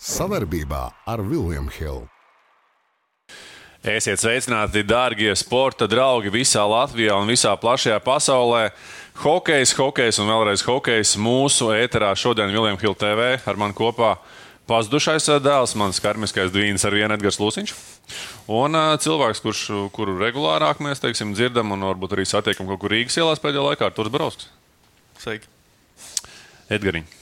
Savarbībā ar Vilniņu Hildu. Esiet sveicināti, darbie sporta draugi visā Latvijā un visā plašajā pasaulē. Hokejs, hokejs un vēlreiz hokejs mūsu ēterā šodien Viljams Hilde TV ar mani kopā pazudušais dēls, mans karmiskais dvīns ar vienu Edgars Lūsiņš. Un uh, cilvēks, kurš, kuru regulārāk mēs teiksim, dzirdam un varbūt arī satiekam kaut kur Rīgas ielās pēdējā laikā, ir Turs Barovskis. Sveiki. Edgariņ.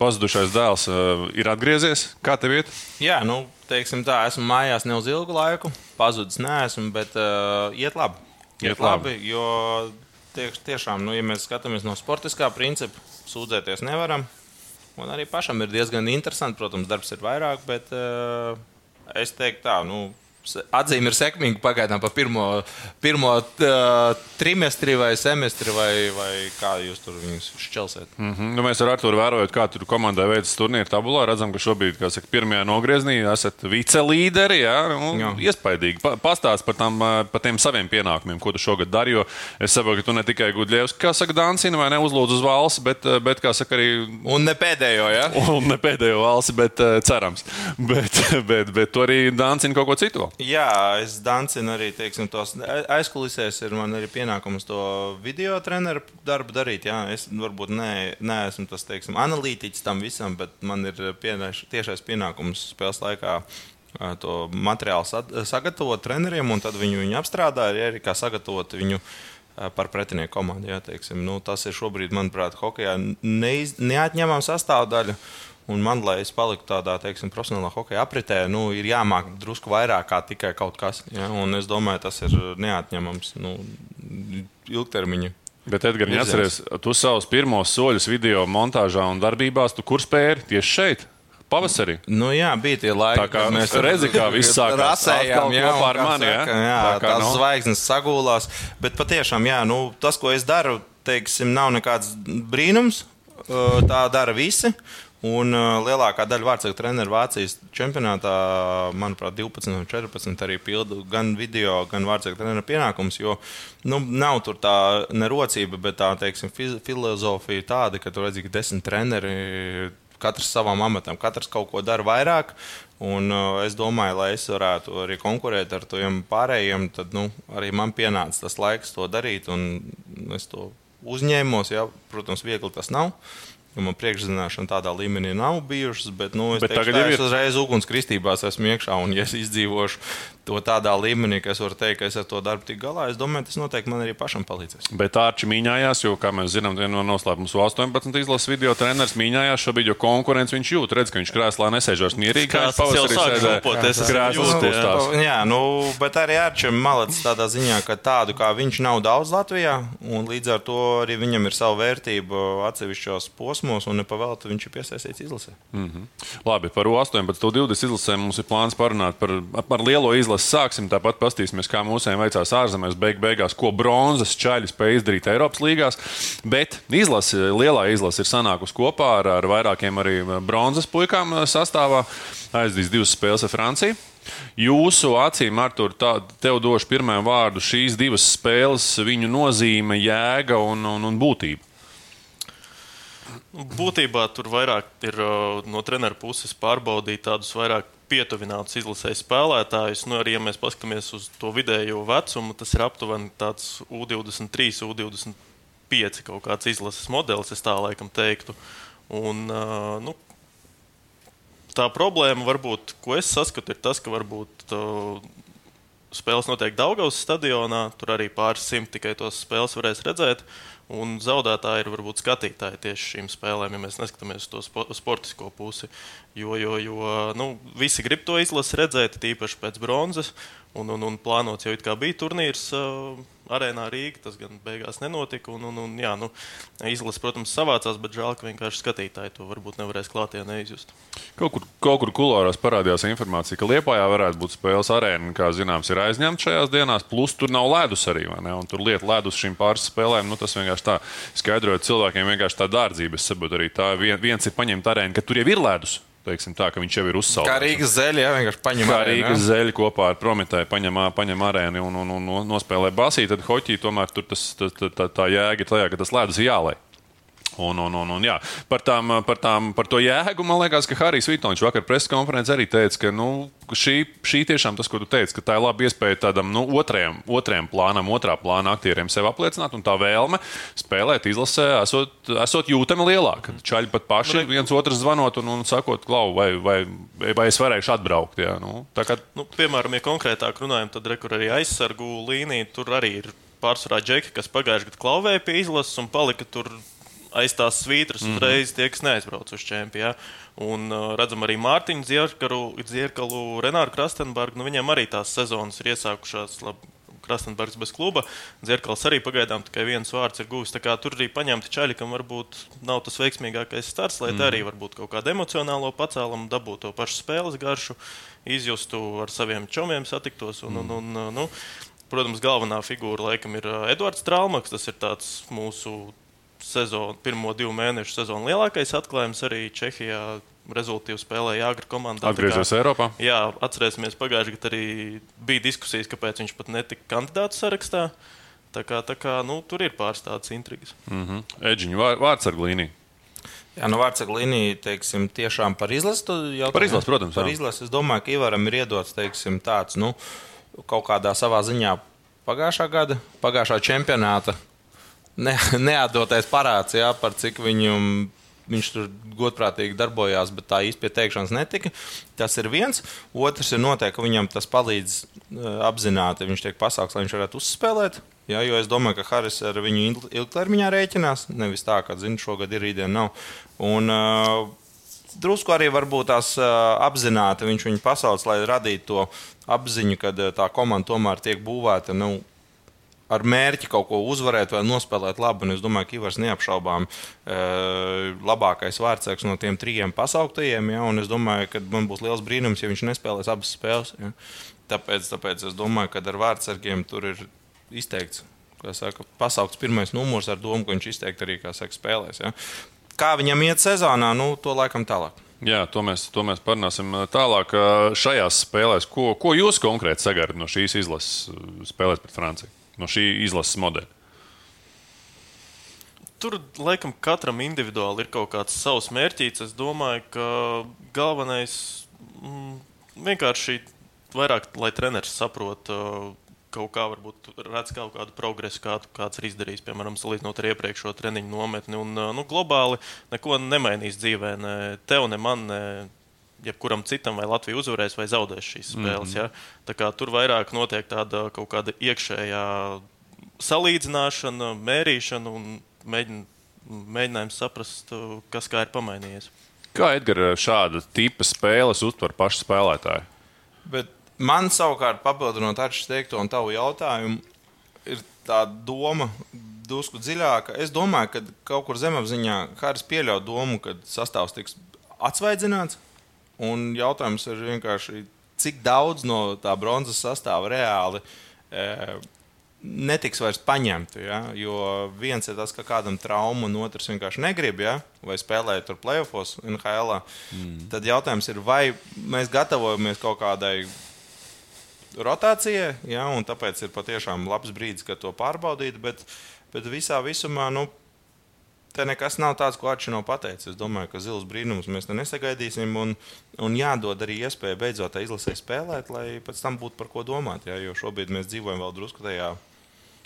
Pazudušais dēls uh, ir atgriezies. Kā tev iet? Jā, nu, teiksim tā, esmu mājās ne uz ilgu laiku. Pazudis neesmu, bet uh, iet labi. Iet labi. Jo tieš, tiešām, nu, ja mēs skatāmies no sportiskā principa, sūdzēties nevaram. Un arī pašam ir diezgan interesanti. Protams, darbs ir vairāk, bet uh, es teiktu tā, nu, atzīme ir sekmīga pagaidām par pirmo, pirmo uh, trimestri vai semestri, vai, vai kā jūs tur viņus šķelsiet. Mm -hmm. nu, mēs ar Arthuru vērojot, kā tur komandai veids turnīra tabulā, redzam, ka šobrīd, kā saka, pirmajā nogriezienī esat vicelīderi. Jā, nu, iespaidīgi. Pa, pastāst par, tam, par tiem saviem pienākumiem, ko tu šogad dari. Jo es saprotu, ka tu ne tikai Gudļevs, kā saka, Dāncina vai ne uzlūdz uz valsts, bet, bet kā saka, arī Un ne pēdējo, ja? Un ne pēdējo valsti, bet uh, cerams. Bet, bet, bet tu arī dāncini kaut ko citu. Jā, es dancinu arī teiksim, tos aizkulisēs. Ir man arī pienākums to video treneru darbu darīt. Jā. Es varbūt ne, neesmu tas teiksim, analītiķis tam visam, bet man ir pienāš, tiešais pienākums spēles laikā. To materiālu sagatavot treneriem, un tad viņu, viņu apstrādāt, arī, arī kā sagatavot viņu par pretinieku komandu. Jā, teiksim. nu, tas ir šobrīd, manuprāt, hokeja neatņemama sastāvdaļa. Un man, lai es paliktu tādā teiksim, profesionālā hokeja apritē, nu, ir jāmāk drusku vairāk kā tikai kaut kas. Ja? Un es domāju, tas ir neatņemams nu, ilgtermiņa. Bet, Edgars, atceries, tu savus pirmos soļus video montāžā un darbībās, tu kur spēri tieši šeit, pavasarī. Nu, jā, bija tie laiki, kad mēs redzam, kā viss sākās. Rasējām, jā, kopā ar mani, saka, jā? jā, Tā kā tās nav. zvaigznes sagūlās. Bet patiešām, jā, nu, tas, ko es daru, teiksim, nav nekāds brīnums. Tā dara visi. Un uh, lielākā daļa vārdsargu treneru Vācijas čempionātā, manuprāt, 12 un 14 arī pilda gan video, gan vārdsargu treneru pienākumus. Jo nu, nav tur tā nerocība, bet tā teiksim, filozofija tāda, ka tur redz, ka desmit treneri katrs savam amatam, katrs kaut ko dara vairāk. Un, uh, es domāju, lai es varētu arī konkurēt ar tiem pārējiem, tad nu, arī man pienāca tas laiks to darīt. Es to uzņēmos. Jā, protams, viegli tas nav. Man priekšzināšana tādā līmenī nav bijušas, bet, nu, es Bet teikšu, tā, jau es ir. uzreiz ugunskristībās esmu iekšā. Un, ja es izdzīvošu to tādā līmenī, ka es varu teikt, ka es ar to darbu tik galā, es domāju, tas noteikti man arī pašam palīdzēs. Bet Arčī mīņājās, jo, kā mēs zinām, viena no noslēpums 18 izlases video treneris mīņājās šobrīd, jo konkurence viņš jūt. Redz, ka viņš krēslā nesēž vairs mierīgi. kā viņš pavasarī es Krēsls jūtu, jā. nu, bet arī Arčiem malets tādā ziņā, ka tādu kā viņš nav daudz Latvijā, un līdz ar to arī viņam ir sava vērtība atsevišķos posmos, un nepavēlti viņš ir piesaistīts izlasē. Labi, par 18, 20 izlasēm mums ir plāns parunāt par, par lielo izlasi. Sāksim tāpat pastīsimies, kā mūsiem veicās ārzemēs, beig beigās, ko bronzas čaļi spēja izdarīt Eiropas līgās. Bet izlase, lielā izlase ir sanākusi kopā ar, ar vairākiem arī bronzas puikām sastāvā. Aizdīs divas spēles ar Franciju. Jūsu acīm, Artur, tā, tev došu pirmajam vārdu šīs divas spēles, viņu nozīme, jēga un, un, un būtība. Būtībā tur vairāk ir uh, no treneru puses pārbaudīt tādus vairāk pietuvinātus izlasēju spēlētājus. Nu, arī, ja mēs paskatāmies uz to vidējo vecumu, tas ir aptuveni tāds U23, U25 kaut kāds izlases modelis, es tā laikam teiktu. Un, uh, nu, tā problēma, varbūt, ko es saskatu, ir tas, ka varbūt uh, spēles notiek Daugaus stadionā. Tur arī pāris simt tikai tos spēles varēs redzēt. Un zaudētāji ir varbūt skatītāji tieši šīm spēlēm, ja mēs neskatāmies uz to spo sportisko pusi. Jo, jo, jo nu, visi grib to izlasi redzēt, tīpaši pēc bronzas. Un, un, un plānots jau bija turnīrs uh, arēnā Rīgā. Tas gan beigās nenotika. Un, un, un, jā, nu, izlase, protams, savācās, bet žēl, ka vienkārši skatītāji to varbūt nevarēs klātienē izjust. Kaut kur, kaut kur kulārās parādījās informācija, ka Lietpājā varētu būt spēles arēna, kā zināms, ir aizņemta šajās dienās. Plus tur nav ledus arī. Tur lieta ledus šīm pāris spēlēm. Nu, tas vienkārši tā skaidroja cilvēkiem, vienkārši tā dārdzība. Es saprotu, arī tā vien, viens ir paņemt arēnu, ka tur jau ir ledus. Teiksim, tā, ka viņš jau ir uzsācis. Kā Rīgas zeļa, jā, vienkārši paņem jā. Rīgas zeļa kopā ar Prometēju paņem, paņem arēnu un, un, un, un nospēlē basī, tad hoķī tomēr tur tas, tā, tā, tā, jēga ir tajā, ka tas ledus jālai. Un, un, un, un, jā, par, tām, par, tām, par to jēgu man liekas, ka Harijs Vitoņš vakar preses konferencē arī teica, ka nu, šī, šī tiešām tas, ko tu teici, ka tā ir laba iespēja tādam nu, otrajam, otrajam plānam, otrā plāna aktieriem sevi apliecināt, un tā vēlme spēlēt izlasē esot, esot jūtama lielāka. Čaļi pat paši viens otrs zvanot un, un sakot, klau, vai, vai, vai es varēšu atbraukt. Jā, nu, kā... nu, piemēram, ja konkrētāk runājam, tad rekur arī aizsargu līnija tur arī ir pārsvarā džeki, kas pagājušajā gadā klauvēja pie izlases un palika tur aiz tās svītras mm -hmm. uzreiz tie, kas neaizbrauc uz čempionu. Un uh, redzam arī Mārtiņu Zierkalu, Zierkalu Renāru Krastenbergu. Nu, viņam arī tās sezonas ir iesākušās. Labi, Krastenbergs bez kluba. Zierkals arī pagaidām tikai viens vārds ir guvis. Tur arī paņemti čaļi, kam varbūt nav tas veiksmīgākais starts, lai mm. arī varbūt kaut kādu emocionālo pacēlumu, dabūtu to pašu spēles garšu, izjustu ar saviem čomiem, satiktos. Un, mm. un, un, nu, protams, galvenā figūra laikam ir uh, Edvards Traumakis. Tas ir mūsu sezonu, pirmo divu mēnešu sezonu lielākais atklājums arī Čehijā. Rezultāti spēlēja Agri komandā. Atgriezies Eiropā. Jā, atcerēsimies, pagājušajā gadā arī bija diskusijas, kāpēc viņš pat netika kandidātu sarakstā. Tā kā, tā kā nu, tur ir pāris tādas intrigas. Mm -hmm. Eģiņa vār, vārds ar glīniju. Jā, nu vārds ar glīniju, teiksim, tiešām par izlasi. Par izlasi, protams. Par izlasi. Es domāju, ka Ivaram ir iedots, teiksim, tāds, nu, kaut kādā savā ziņā pagājušā gada, pagājušā čempionāta ne, neatdotais parāds, jā, par cik viņu, viņš tur godprātīgi darbojās, bet tā īsti pie teikšanas netika. Tas ir viens. Otrs ir noteikti, ka viņam tas palīdz uh, apzināti. Viņš tiek pasaules, lai viņš varētu uzspēlēt. Jā, jo es domāju, ka Haris ar viņu ilgtermiņā rēķinās. Nevis tā, ka zinu, šogad ir rītdien nav. Un, uh, Drusku arī varbūt tās uh, apzināti viņš viņu pasauc, lai radītu to apziņu, ka tā komanda tomēr tiek būvēta nu, ar mērķi kaut ko uzvarēt vai nospēlēt labi. Un es domāju, ka Ivars neapšaubām e, labākais vārdsargs no tiem trijiem pasauktajiem. Ja? Un es domāju, ka man būs liels brīnums, ja viņš nespēlēs abas spēles. Ja? Tāpēc, tāpēc es domāju, ka ar vārdsargiem tur ir izteikts. Saka, pasaukts pirmais numurs ar domu, ka viņš izteikti arī saka, spēlēs. Ja? Kā viņam iet sezonā, nu, to laikam tālāk. Jā, to mēs, to mēs parunāsim tālāk. Šajās spēlēs, ko, ko jūs konkrēti sagaidat no šīs izlases spēlēs pret Franciju? No šī izlases modeļa? Tur laikam katram individuāli ir kaut kāds savs mērķis. Es domāju, ka galvenais mm, vienkārši vairāk, lai treneris saprotu. Kaut kā varbūt redz kaut kādu progresu, kādu kāds ir izdarījis, piemēram, salīdzinot ar iepriekšējo treniņu nometni. Un, nu, globāli neko nemainīs dzīvē, ne tev, ne man, ne jebkuram citam, vai Latvija uzvarēs vai zaudēs šīs mhm. spēles. Mm -hmm. ja? Tur vairāk notiek tāda kaut kāda iekšējā salīdzināšana, mērīšana un mēģin, mēģinājums saprast, kas kā ir pamainījies. Kā Edgars šāda tipa spēles uztver paši spēlētāji? Bet man savukārt, papildinot Arčs teikto un tavu jautājumu, ir tā doma. Drusku dziļāka. Es domāju, ka kaut kur zemapziņā Hāris pieļauj domu, ka sastāvs tiks atsvaidzināts, Un jautājums ir vienkārši, cik daudz no tā bronzas sastāva reāli e, netiks vairs paņemti. Ja? Jo viens ir tas, ka kādam traumu, un otrs vienkārši negrib, ja? vai spēlēt tur playoffs NHL. Mm. Tad jautājums ir, vai mēs gatavojamies kaut kādai rotācijai, ja? un tāpēc ir patiešām labs brīdis, kad to pārbaudīt. Bet, bet visā visumā. Nu, Te nekas nav tāds, ko Arčs nav pateicis. Es domāju, ka zils brīnums mēs te nesagaidīsim. Un, un jādod arī iespēja beidzot izlasē spēlēt, lai pēc tam būtu par ko domāt. Jā, jo šobrīd mēs dzīvojam vēl drusku tajā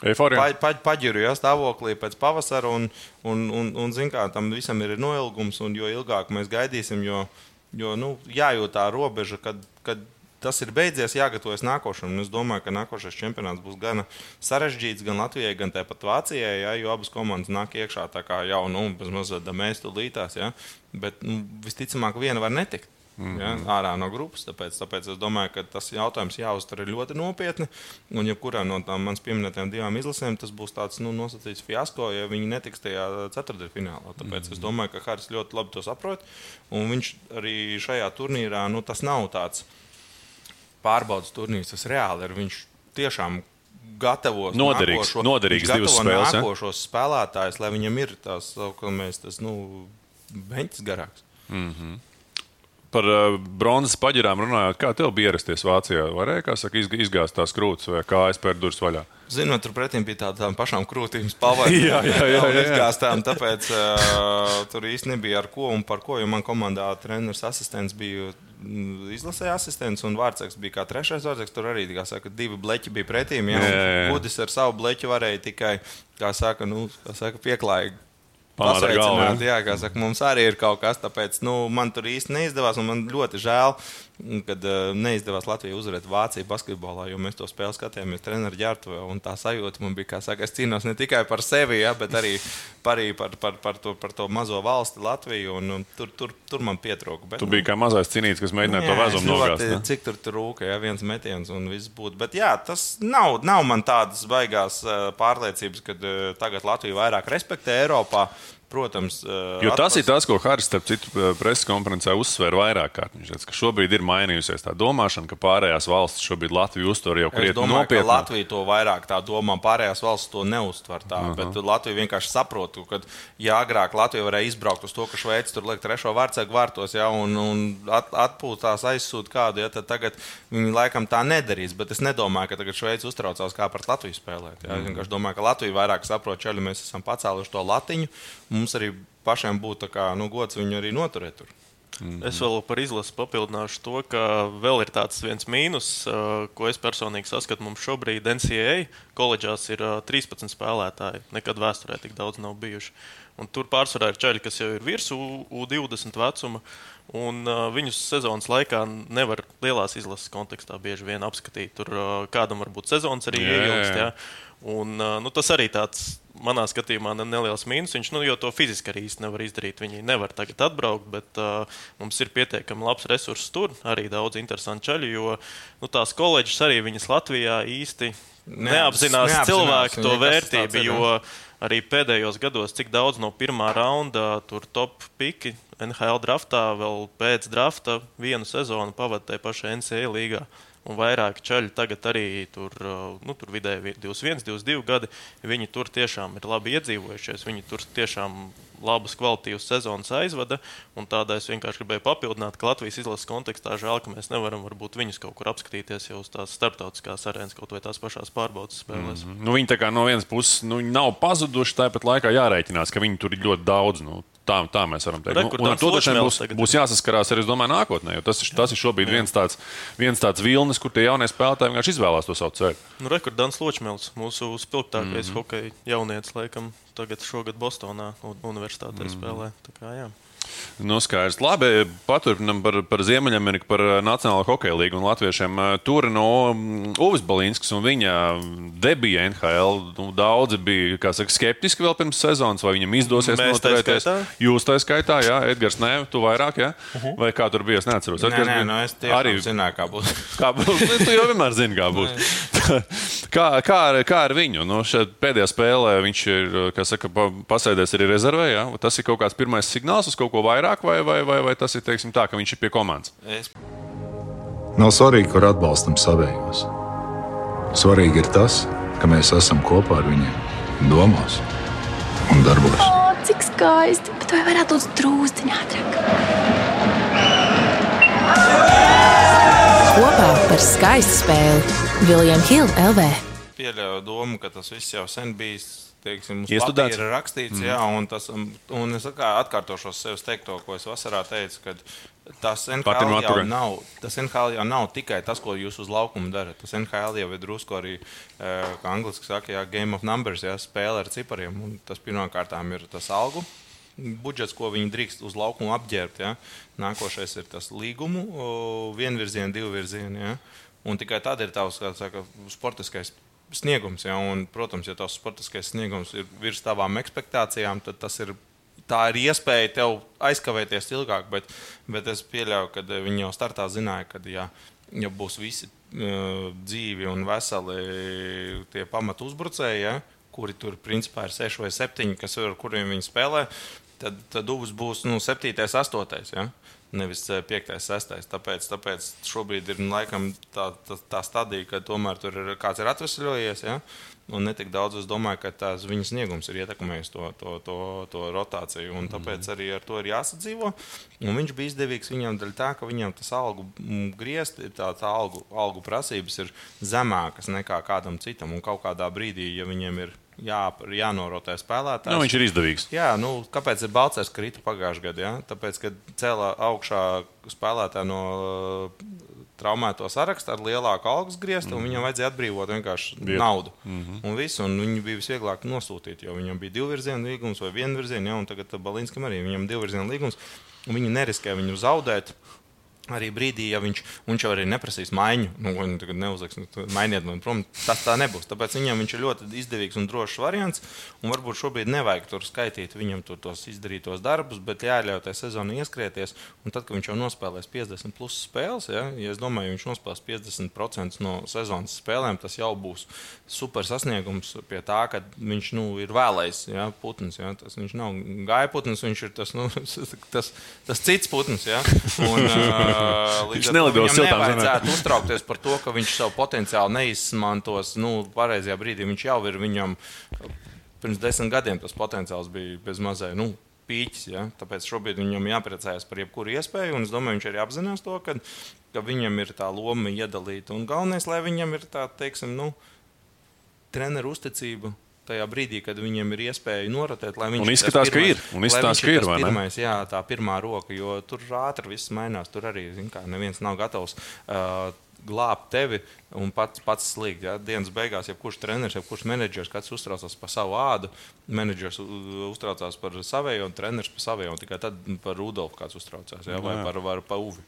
pa, pa, paģiru ja, stāvoklī pēc pavasara. Un, un, un, un zin, kā, tam visam ir noilgums. Un jo ilgāk mēs gaidīsim, jo, jo nu, jājūt tā robeža, kad, kad tas ir beidzies, jāgatavojas nākošam. Es domāju, ka nākošais čempionāts būs gan sarežģīts gan Latvijai, gan tāpat Vācijai, ja, jo abas komandas nāk iekšā tā kā jau nu, mazliet mēs tur lītās. Ja, bet nu, visticamāk, viena var netikt. Mm -hmm. ja, ārā no grupas. Tāpēc, tāpēc es domāju, ka tas jautājums jāuztver ļoti nopietni. Un jebkurā no tām manas pieminētajām divām izlasēm tas būs tāds nu, nosacīts fiasko, ja viņi netiks tajā ceturtdaļfinālā. Tāpēc mm -hmm. es domāju, ka Haris ļoti labi to saprot. Un viņš arī šajā turnīrā nu, tas nav tāds pārbaudas turnīrs, tas reāli ir. Viņš tiešām gatavos noderīgs, nākošo, noderīgs divas spēles. Nākošos ja? spēlētājus, lai viņam ir tās, mēs, tas, nu, beņķis garāks. Mm -hmm. par uh, bronzas paģirām runājot, kā tev bija ierasties Vācijā? Varēja, kā saka, izg- izgāzt tās krūtis vai kā aizpērt durvis vaļā? Zinot, turpretī bija tādām pašām krūtīm spēlēt. Jā, jā, jā, jā, jā. Izgāztām, tāpēc uh, tur īsti nebija ar ko un par ko. Jo man komandā treneris asistents bija mm, izlasēja asistents un vārdsargs bija kā trešais vārdsargs. Tur arī saka, divi bleķi bija jā. Budis ar savu bleķu varēja tikai kā saka, nu, kā saka, pieklājīgi. Jā, kā saka, mums arī ir kaut kas tāds. Nu, man tur īsti neizdevās, un man ļoti žēl, kad uh, neizdevās Latvijai uzvarēt Vāciju basketbolā, jo mēs to spēli skatījāmies treniņa ģērbtuvē. Tā sajūta man bija, kā saka, es cīnos ne tikai par sevi, ja, bet arī par, par, par, par, to, par to mazo valsti Latviju. Un, un tur, tur, tur man pietrūka. Bet, Tu biji kā mazais cīnītis, kas mēģināja to Jā, vezumu ļoti- nogāzt. ne? Cik tur tur rūka, ja viens metiens un viss būtu. Bet jā, tas nav, nav man tādas baigās uh, pārliecības, ka uh, tagad Latvija vairāk respektē Eiropā. Protams, uh, Jo tas atpas- ir tas, ko Haris, starp citu, preses konferencē uzsver vairāk kārt. Viņš teica, ka šobrīd ir mainījusies tā domāšana, ka pārējās valstis šobrīd Latviju uztver jau krietni domāju, ka nopietnāk. Latvija to vairāk tā domā, pārējās valsts to neuztver tā. Uh -huh. Bet Latvija vienkārši saprot, ka, ja agrāk Latvija varēja izbraukt uz to, ka Šveice tur liek trešo vārdsēgu vārtos, ja, un, un at, atpūtās, aizsūta kādu, ja, tad tagad viņi laikam tā nedarīs. Bet es nedomāju, ka tagad Šveice uztraucās, kā pret Latviju spēlēt. Ja. Es vienkārši domāju, ka Latvija vairāk saprot, ka mēs esam pacēluši to latiņu. Mums arī pašiem būtu kā, nu, gods viņu arī noturēt. Tur. Es vēl par izlasi papildināšu to, ka vēl ir tāds viens mīnus, ko es personīgi saskatu. Mums šobrīd NCAA koledžās ir uh, 13 spēlētāji. Nekad vēsturē tik daudz nav bijuši. Un tur pārsvarā ir ceļi, kas jau ir virs U- U20 vecuma. Un uh, viņus sezonas laikā nevar lielās izlases kontekstā bieži vien apskatīt. Tur uh, kādam varbūt sezonas arī ieilgst. Un, nu, tas arī tāds, manā skatījumā, ne- neliels mīnus. Viņš nu, to fiziski arī īsti nevar izdarīt. Viņi nevar tagad atbraukt, bet uh, mums ir pietiekami labs resurss tur, arī daudz interesantu ceļu. Jo nu, tās koledžas arī viņas Latvijā īsti neapzinās, neapzinās cilvēku to vērtību. Jo arī pēdējos gados, cik daudz no pirmā raunda tur top piki NHL draftā, vēl pēc drafta vienu sezonu pavadīja pašā NCAA līgā. Un vairāk ceļu tagad arī tur, uh, nu, tur vidēji 21, 22 gadi. Viņi tur tiešām ir labi iedzīvojušies. Viņi tur tiešām labas kvalitātes sezonas aizvada. Tādēļ es vienkārši gribēju papildināt, ka Latvijas izlases kontekstā žēl, ka mēs nevaram varbūt viņus kaut kur apskatīties jau uz tās starptautiskās arēnas, kaut vai tās pašās pārbaudas spēlēs. Mm. Nu, viņi tā kā no vienas puses nu, nav pazuduši, tāpat laikā jārēķinās, ka viņi tur ir ļoti daudz. Nu, tā, tā mēs varam teikt. Nu, Re, kur un ar to taču Ločmēls būs, būs jāsaskarās arī, domāju, nākotnē. Tas ir, tas ir šobrīd viens tāds, viens tāds vilnis, kur tie jaunie spēlētāji vienkārši izvēlās to savu ceļu. Nu, Rekordants Ločmēls, mūsu spilgtākais mm -hmm. hokeja jaunietis, laikam, tagad šogad Bostonā un- universitātē mm -hmm. spēlē. Tā kā, jā. Nu, skaidrs. Labi, paturpinām par, par Ziemeļameriku, par eh, Nacionālo hokeja līgu un latviešiem. Eh, Tur no mm, Uvis Balinskis un viņa debija NHL. Nu, daudzi bija saka, skeptiski vēl pirms sezonas, vai viņam izdosies noturēties. Jūs tā skaitā, jā, Edgars, nē, tu vairāk, jā? Uh -huh. Vai kā tur bija? Es neatceros. Nē, Edgars nē, bija- nu, es arī zināju, kā būs. Kā būs? Nu, Tu jau vienmēr zini, kā būs. kā, kā, ar, kā ar viņu? Nu, pēdējā spēlē viņš ir kā saka, pa- pasēdies arī rezervē. Vai Tas ir kaut kāds pirmais signāls uz kaut ko vairāk, vai, vai, vai, vai tas ir teiksim, tā, ka viņš ir pie komandas? Es Nav svarīgi, kur atbalstam savējos. Svarīgi ir tas, ka mēs esam kopā ar viņiem, domās un darbos. O, cik skaisti! Bet vai varētu būt drūzdiņā ātrāk? Kopā par skaistu spēli Viljams Hilde LV. pieļauju domu, ka tas viss jau sen bijis. Teiksim, uz Iestudēts? papīra rakstīts, mm. jā, un, tas, un es atkā atkārtošos sev teikto, ko es vasarā teicu, ka tas NHL jau nav, tas NHL jau nav tikai tas, ko jūs uz laukuma darat. Tas NHL jau ir drusku arī, eh, kā angliski saka, jā, game of numbers, jā, spēle ar cipariem. Un tas pirmkārt ir tas algu budžets, ko viņi drīkst uz laukuma apģērbt. Ja? Nākošais ir tas līgumu, vienvirziena, divvirziena. Ja? Un tikai tad ir tavs saka, sportiskais sniegums. Ja? Un, protams, ja tavs sportiskais sniegums ir virs tavām expectācijām, tad tas ir. Tā ir iespēja tev aizkavēties ilgāk, bet, bet es pieļauju, ka eh, viņi jau startā zināja, ka, ja, ja būs visi uh, dzīvi un veseli tie pamatu uzbrucēji, ja, kuri tur principā ir 6 vai 7, kas ir, ar kuriem viņi spēlē, tad, tad Dubs būs nu, 7, 8. Ja? Nevis 5, 6. Tāpēc, tāpēc šobrīd ir nu, laikam tā, tā, tā stadija, ka tomēr tur ir kāds ir atvesļojies. Ja? Un ne tik daudz es domāju, ka tās viņa sniegums ir ietekmējis to, to, to, to rotāciju. Tāpēc mm. arī ar to ir jāsadzīvo. Un viņš bija izdevīgs viņam dēļ tā, ka viņam tas algu griezt, tā, tā algu, algu prasības ir zemākas nekā kādam citam. Un kaut kādā brīdī, ja viņiem ir jā, jānorotē spēlētājs. Nu, viņš ir izdevīgs. Jā, nu, kāpēc ir Balčers krita pagājušajā gadā? Ja? Tāpēc, kad cēlā augšā spēlētāju no traumēto sarakstu ar lielāku algas griestu, mm -hmm. un viņam vajadzēja atbrīvot vienkārši Viet. naudu. Mm -hmm. Un visu, un viņu bija visvieglāk nosūtīt, jo viņam bija divu virzienu līgums vai vienu virzienu, ja, un tagad Balinskam arī viņam divu virzienu līgums. Viņi neriskēja viņu zaudēt. Arī brīdī, ja viņš, viņš jau arī neprasīs maiņu, nu, neuzliks, nu, mainiet man prom, tas tā nebūs. Tāpēc viņam viņš ir ļoti izdevīgs un drošs variants. Un varbūt šobrīd nevajag tur skaitīt viņam tur tos izdarītos darbus, bet jāļauj tai sezonai ieskrieties. Un tad, kad viņš jau nospēlēs 50 plus spēles, ja, ja es domāju, viņš nospēlēs 50% no sezonas spēlēm, tas jau būs super sasniegums pie tā, ka viņš nu, ir vēlējis ja, putns. Ja. Tas, viņš nav gāja putns, viņš ir tas, nu, tas, tas cits putns. Ja. Un, Viņš nelidos siltām zemēm. Nevajadzētu uztraukties par to, ka viņš savu potenciālu neizmantos nu, pareizajā brīdī. Viņš jau ir viņam pirms desmit gadiem tas potenciāls bija bez mazai. Nu, Pīķis, ja? Tāpēc šobrīd viņam jāpriecājas par jebkuru iespēju. Es domāju, viņš arī apzinās to, ka, ka viņam ir tā loma iedalīta. Un galvenais, lai viņam ir tā, teiksim, nu, treneru uzticība tajā brīdī, kad viņam ir iespēja norotēt, lai viņš un izskatās, ka ir. Un izskatās, ka ir. Pirmais, jā, tā pirmā roka, jo tur ātri viss mainās. Tur arī kā, neviens nav gatavs. Uh, glābt tevi un pats, pats slīgt. Ja? Dienas beigās, ja kurš treneris, ja kurš menedžers, kāds uztraucās par savu ādu, menedžers uztraucās par savējo, un treneris par savējo, un tikai tad par Rudolfu kāds uztraucās, ja? vai par, par, par Uvi.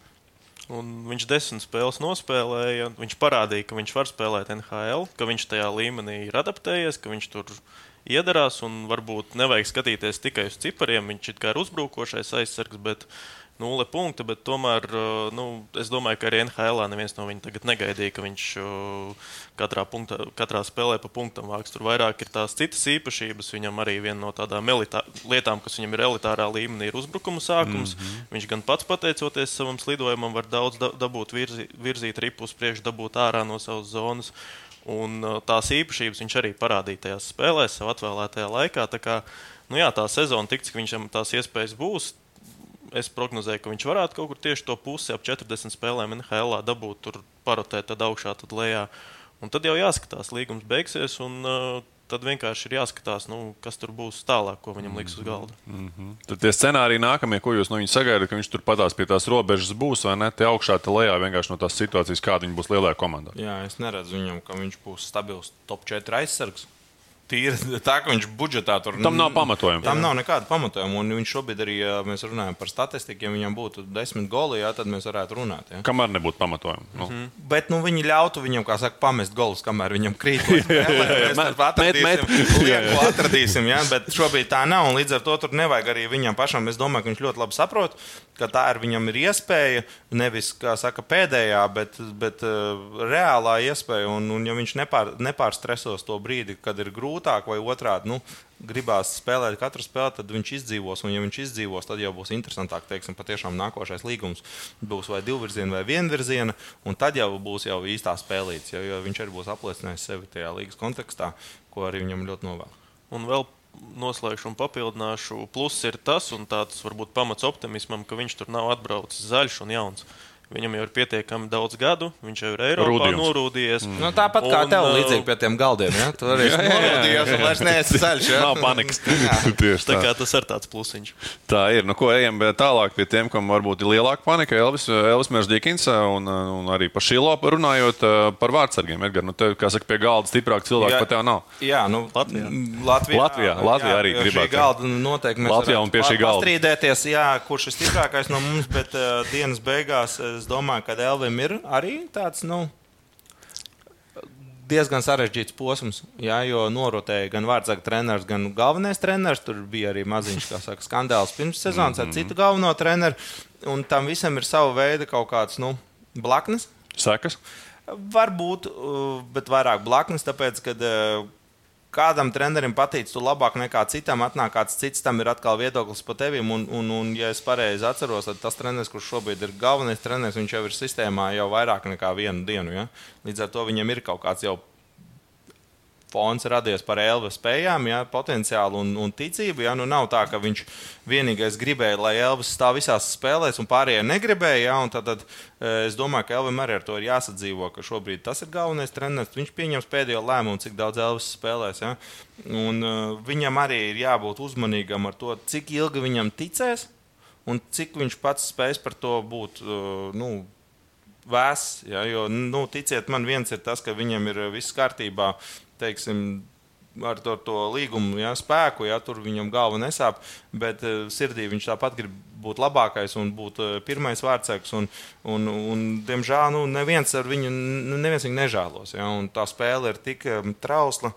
Viņš desmit spēles nospēlēja. Viņš parādīja, ka viņš var spēlēt NHL, ka viņš tajā līmenī ir adaptējies, ka viņš tur iedarās. Varbūt nevajag skatīties tikai uz cipariem. Viņš ir uzbrukošais aizsargs, bet nulle punkti, bet tomēr nu, es domāju, ka arī NHL neviens no viņiem tagad negaidīja, ka viņš katrā, punktā, katrā spēlē pa punktam vāks. Tur vairāk ir tās citas īpašības. Viņam arī viena no tādām elitā, lietām, kas viņam ir elitārā līmenī, ir uzbrukuma sākums. Mm -hmm. Viņš gan pats pateicoties savam slidojumam, var daudz dabūt, virzi, virzīt ripu uz priekšu, dabūt ārā no savas zonas. Un tās īpašības viņš arī parādīja tajās spēlēs, savā atvēlētajā laikā. Tā, kā, nu jā, tā sezona, tik cik viņam tās iespējas būs, es prognozēju, ka viņš varētu kaut kur tieši to pusi ap 40 spēlēm NHL dabūt, tur parotēt, tad augšā, tad lejā. Un tad jau jāskatās, līgums beigsies. Un, uh, tad vienkārši ir jāskatās, nu, kas tur būs tālāk, ko viņam liks uz mhm. galda. Mm -hmm. Tad tie scenāriji nākamie, ko jūs no viņa sagaidat, ka viņš tur patās pie tās robežas būs vai ne? Te augšā, te lejā vienkārši no tās situācijas, kāda viņa būs lielajā komandā. Jā, es neredzu viņam, ka viņš būs stabils top 4 aizsargs. Tīri tā, ka viņš budžetā tur tam nav pamatojuma. Tam nav nekāda pamatojuma. Un viņš šobrīd arī, ja mēs runājam par statistiku, ja viņam būtu desmit goli, jā, tad mēs varētu runāt. Jā. Kamēr nebūtu pamatojuma. Nu. Mm -hmm. Bet nu, viņi ļautu viņam, kā saka, pamest golus, kamēr viņam krīt. Mēs atradīsim, atradīsim jā, bet šobrīd tā nav. Līdz ar to tur nevajag arī viņam pašam. Es domāju, ka viņš ļoti labi saprot, ka tā ir viņam ir iespēja, nevis, kā saka, pēdējā, bet, bet uh, reālā iespēja. Un, un ja viņš nepār, nepārstresos to brīdi, kad ir grūti, grūtāk, vai otrādi nu, gribās spēlēt katru spēli, tad viņš izdzīvos. Un, ja viņš izdzīvos, tad jau būs interesantāk. Teiksim, patiešām nākošais līgums būs vai divvirziena, vai vienvirziena, un tad jau būs jau īstā spēlīts. Jo, jo viņš arī būs apliecinājis sevi tajā līgas kontekstā, ko arī viņam ļoti novēl. Un vēl noslēgšu un papildināšu. Pluss ir tas, un tāds varbūt pamats optimismam, ka viņš tur nav atbraucis zaļš un jauns. Viņam jau ir pietiekami daudz gadu, viņš jau ir Eiropā Rūdījums. norūdījies. Mm. Nu, tāpat kā un, tev, uh, līdzīgi pie tiem galdiem. Ja? Tu arī norūdījies, un vairs neesi ceļš. Ja? Nav panikas. Tieši tā. tā kā tas ir tāds plusiņš. Tā ir. Nu, ko ejam tālāk pie tiem, kam varbūt ir lielāka panika. Elvis, Elvis Mērsdīkins un, un arī par Šilo runājot par vārdsargiem. Edgar, nu, tev, kā saka, pie galda stiprāk cilvēku pat tev nav. Jā, nu, Latvijā. Latvijā, Latvijā, Latvijā jā, arī gribētu. Galda noteikti mēs Latvijā un pie šī galda. Strīdēties, jā, kurš ir stiprākais no mums, bet uh, dienas beigās es domāju, ka Elvim ir arī tāds, nu, diezgan sarežģīts posms, jā, jo norotēja gan vārdsarga treneris, gan galvenais treneris. Tur bija arī maziņš saka, skandāls pirms sezonas ar mhm. citu galveno treneru. Un tam visam ir sava veida kaut kāds nu, blaknes. Sekas? Varbūt, uh, bet vairāk blaknes, tāpēc, ka uh, kādam trenerim patīk, tu labāk nekā citam, atnāk kāds cits, tam ir atkal viedoklis par tevi. Un, un, un, ja es pareizi atceros, tad tas treneris, kurš šobrīd ir galvenais treneris, viņš jau ir sistēmā jau vairāk nekā vienu dienu. Ja? Līdz ar to viņam ir kaut kāds jau fons radies par Elvis spējām, ja, potenciālu un, un ticību. Ja, nu nav tā, ka viņš vienīgais gribēja, lai Elvis stāv visās spēlēs, un pārējie negribēja. Ja, un tad, tad es domāju, ka Elvis arī ar to ir jāsadzīvo, ka šobrīd tas ir galvenais treneris. Viņš pieņems pēdējo lēmumu, cik daudz Elvis spēlēs. Ja, un, uh, viņam arī ir jābūt uzmanīgam ar to, cik ilgi viņam ticēs. Un cik viņš pats spēs par to būt uh, nu, vēss. Ja, jo, nu, ticiet man, viens ir tas, ka viņam ir viss kārtībā, teiksim, ar to, to līgumu ja, spēku, ja tur viņam galva nesāp, bet uh, sirdī viņš tāpat grib būt labākais un būt uh, pirmais vārdsargs. Un, un, un, diemžēl nu, neviens ar viņu neviens viņu nežēlos. Ja, tā spēle ir tik um, trausla.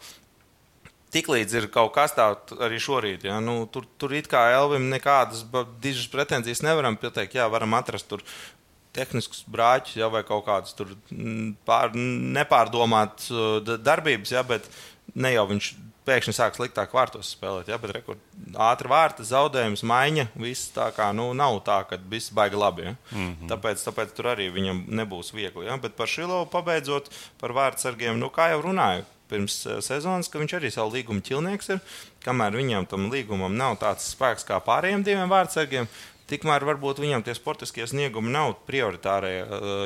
Tiklīdz ir kaut kas tāds arī šorīt, ja, nu, tur, tur it kā Elvim nekādas dižas pretenzijas nevaram pateikt. Jā, varam atrast tur tehniskus brāķus, ja, vai kaut kādas pār, nepārdomātas darbības, ja, bet ne jau viņš pēkšņi sāk sliktāk vārtos spēlēt. Ja, bet rekur, ātri vārti, zaudējums, maiņa. Viss tā kā nu, nav tā, ka viss baigi labi. Ja? Mm -hmm. tāpēc, tāpēc tur arī viņam nebūs viegli. Ja? Bet par Šilovu pabeidzot par vārdsargiem, nu, kā jau runāju. Pirms sezonas, ka viņš arī savu līgumu ķilnieks ir. Kamēr viņam tam līgumam nav tāds spēks kā pārējiem diviem vārdsargiem, Tikmēr varbūt viņam tie sportiskie sniegumi nav prioritārie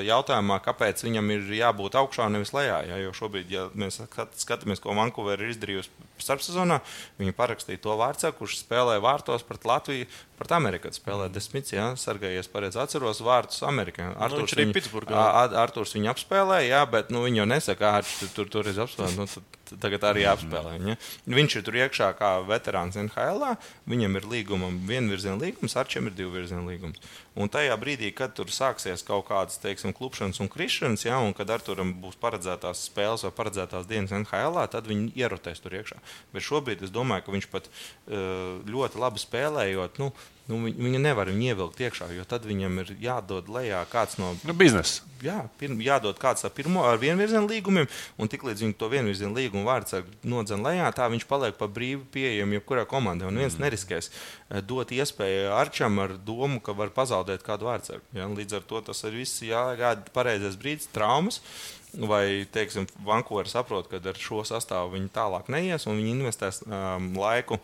jautājumā, kāpēc viņam ir jābūt augšā, nevis lejā. Ja? Jo šobrīd, ja mēs skatāmies, ko Vankūvera ir izdarījusi starpsezonā, viņi parakstīja to vārdu, kurš spēlē vārtos pret Latviju, pret Ameriku. Spēlē desmit, ja sargājies pareizi atceros vārdus Amerikā. Arturs, nu, viņu, Pitsburgā. Arturs viņu apspēlēja, bet nu, viņi jau nesaka, ka tur, tur, tur ir apspēlēts. Nu, tagad arī apspēlē. Ja? Viņš ir tur iekšā kā veterāns NHL. Viņam ir līgumam vienvirziena līgums, ar čem ir divvirziena līgums. Un tajā brīdī, kad tur sāksies kaut kādas teiksim, klupšanas un krišanas, ja, un kad ar turam būs paredzētās spēles vai paredzētās dienas NHL, tad viņi ierotēs tur iekšā. Bet šobrīd es domāju, ka viņš pat ļoti labi spēlējot. Nu, Nu, viņu nevar viņu ievilkt iekšā, jo tad viņam ir jādod lejā kāds no nu, biznesa. Jā, pirm, jādod kāds ar pirmo ar vienvirzienu līgumiem, un tiklīdz viņi to vienvirzienu līgumu vārds nodzen lejā, tā viņš paliek pa brīvu pieejamu jebkurā komandai. Un viens mm. neriskēs eh, dot iespēju Arčam ar domu, ka var pazaudēt kādu vārdsargu. Ja? Līdz ar to tas ir viss jāgaida pareizais brīdis, traumas. Vai, teiksim, Vankūvera saprot, ka ar šo sastāvu viņi tālāk neies, un viņi investēs um, laiku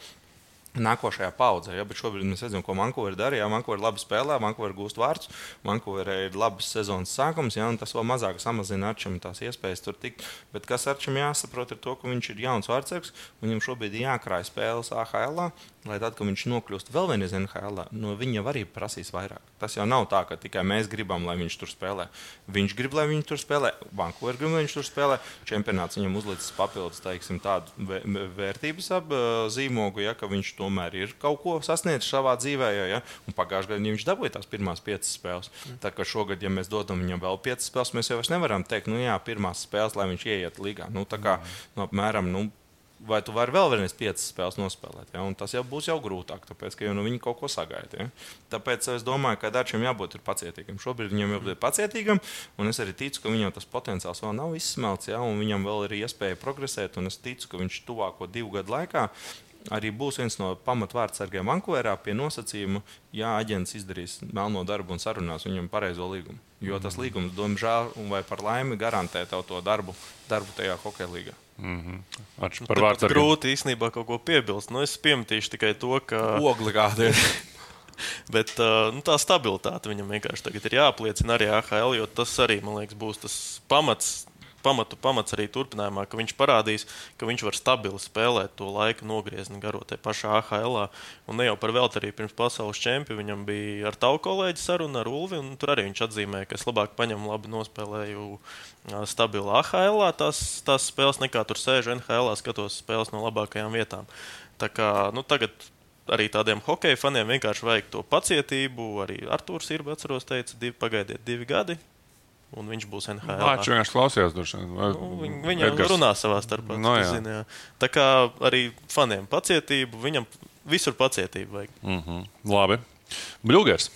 nākošajā paudzē. Ja? Šobrīd mēs redzam, ko Vankūverā dara. Ja Vankūverā labi spēlē, Vankūverā gūst vārdus, Vankūverā ir labs sezonas sākums, ja? un tas vēl mazāk samazina Arčam tās iespējas tur tikt. Bet kas Arčam jāsaprot, ir to, ka viņš ir jauns vārdsargs, viņam šobrīd ir jākrāj spēles AHL, lai tad, kad viņš nokļūst vēl vienreiz NHL, no viņa arī prasīs vairāk. Tas jau nav tā, ka tikai mēs gribam, lai viņš tur spēlē. Viņš grib, lai viņš tur spēlē, Vankūverā grib, lai viņš tur spēlē. Čempionāts viņam uzlicis papildus teiksim, tādu vērtības apzīmogu, ja, ka viņš tomēr ir kaut ko sasniedzis savā dzīvē. Ja, ja? Pagājušajā gadā viņš dabūja tās pirmās piecas spēles. Mm. Tā kā šogad, ja mēs dodam viņam vēl piecas spēles, mēs jau nevaram teikt, nu jā, pirmās spēles, lai viņš ieiet līgā. Nu, tā kā nu, apmēram. Nu, vai tu vari vēl vienreiz piecas spēles nospēlēt. Ja? Un tas jau būs jau grūtāk, tāpēc, ka jau no viņa kaut ko sagaida. Ja? Tāpēc es domāju, ka Dārčam jābūt pacietīgam. Šobrīd viņam jābūt pacietīgam, un es arī ticu, ka viņam tas potenciāls vēl nav izsmelts, ja? un viņam vēl ir iespēja progresēt. Es ticu, ka viņš tuvāko divu gadu laikā arī būs viens no pamatvārdsargiem Vankūverā pie nosacījuma, ja aģents izdarīs melno darbu un sarunās viņam pareizo līgumu. Jo tas līgums, diemžēl, vai par laimi, garantē tev to darbu, darbu tajā hokeja līgā. Mm -hmm. Ar, par vārdu grūti īstenībā kaut ko piebilst. Nu, es pieminēšu tikai to, ka. Ogli kāda ir. Bet uh, nu, tā stabilitāte viņam vienkārši tagad ir jāapliecina arī AHL, jo tas arī, man liekas, būs tas pamats pamatu pamats arī turpinājumā, ka viņš parādīs, ka viņš var stabili spēlēt to laika nogriezni garo tajā pašā AHL. Un ne jau par velti arī pirms pasaules čempiona viņam bija ar tavu kolēģi saruna ar Ulvi, un tur arī viņš atzīmēja, ka es labāk paņemu labi nospēlēju stabilu AHL tās, tās spēles, nekā tur sēžu NHL, skatos spēles no labākajām vietām. Tā kā nu, tagad arī tādiem hokeja faniem vienkārši vajag to pacietību. Arī Arthurs ir, atceros, teica, divi, pagaidiet, divi gadi un viņš būs NHL. Viņš vienkārši klausījās, droši vien. Nu, viņi viņi Edgars. runā savā starpā. No, jā. Zin, jā. Tā kā arī faniem pacietību, viņam visur pacietību vajag. Mm -hmm. Labi. Bļūgers.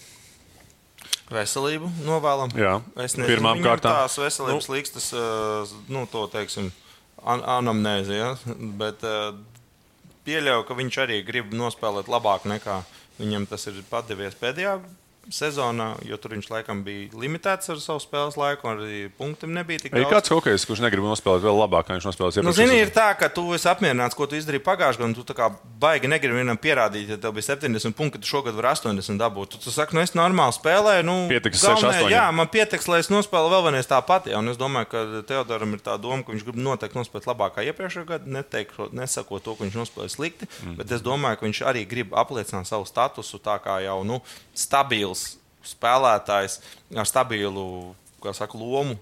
Veselību novēlam. Jā, pirmām kārtām tās veselības nu, līkstas, nu, to teiksim an anamnēzi. Ja? Bet uh, pieļauju, ka viņš arī grib nospēlēt labāk nekā viņam tas ir padevies pēdējā sezonā, jo tur viņš laikam bija limitēts ar savu spēles laiku, un arī punktiem nebija tik Ir daudz. kāds hokejs, kurš negrib nospēlēt vēl labāk, kā viņš nospēlēja Nu, iepriekšējā zini, ir tā, ka tu esi apmierināts, ko tu izdarīji pagājušajā gadā, un tu kā baigi negribi vienam pierādīt, ja tev bija 70 punkti, tu šogad vari 80 dabūt. Tu, tu saki, nu es normāli spēlēju, nu, Pietiks galvenais- 6-8. Jā, man pietiks, lai es nospēlēju vēl vienreiz tāpat. Jā, un es domāju, ka Teodoram ir tā doma, ka viņš grib noteikti nospēlēt labāk kā iepriekšējā gadā, neteiktu, nesakot to, ka viņš nospēlēja slikti, mm. bet es domāju, ka viņš arī grib apliecināt savu statusu tā kā jau nu, stabils spēlētājs ar stabilu saka, lomu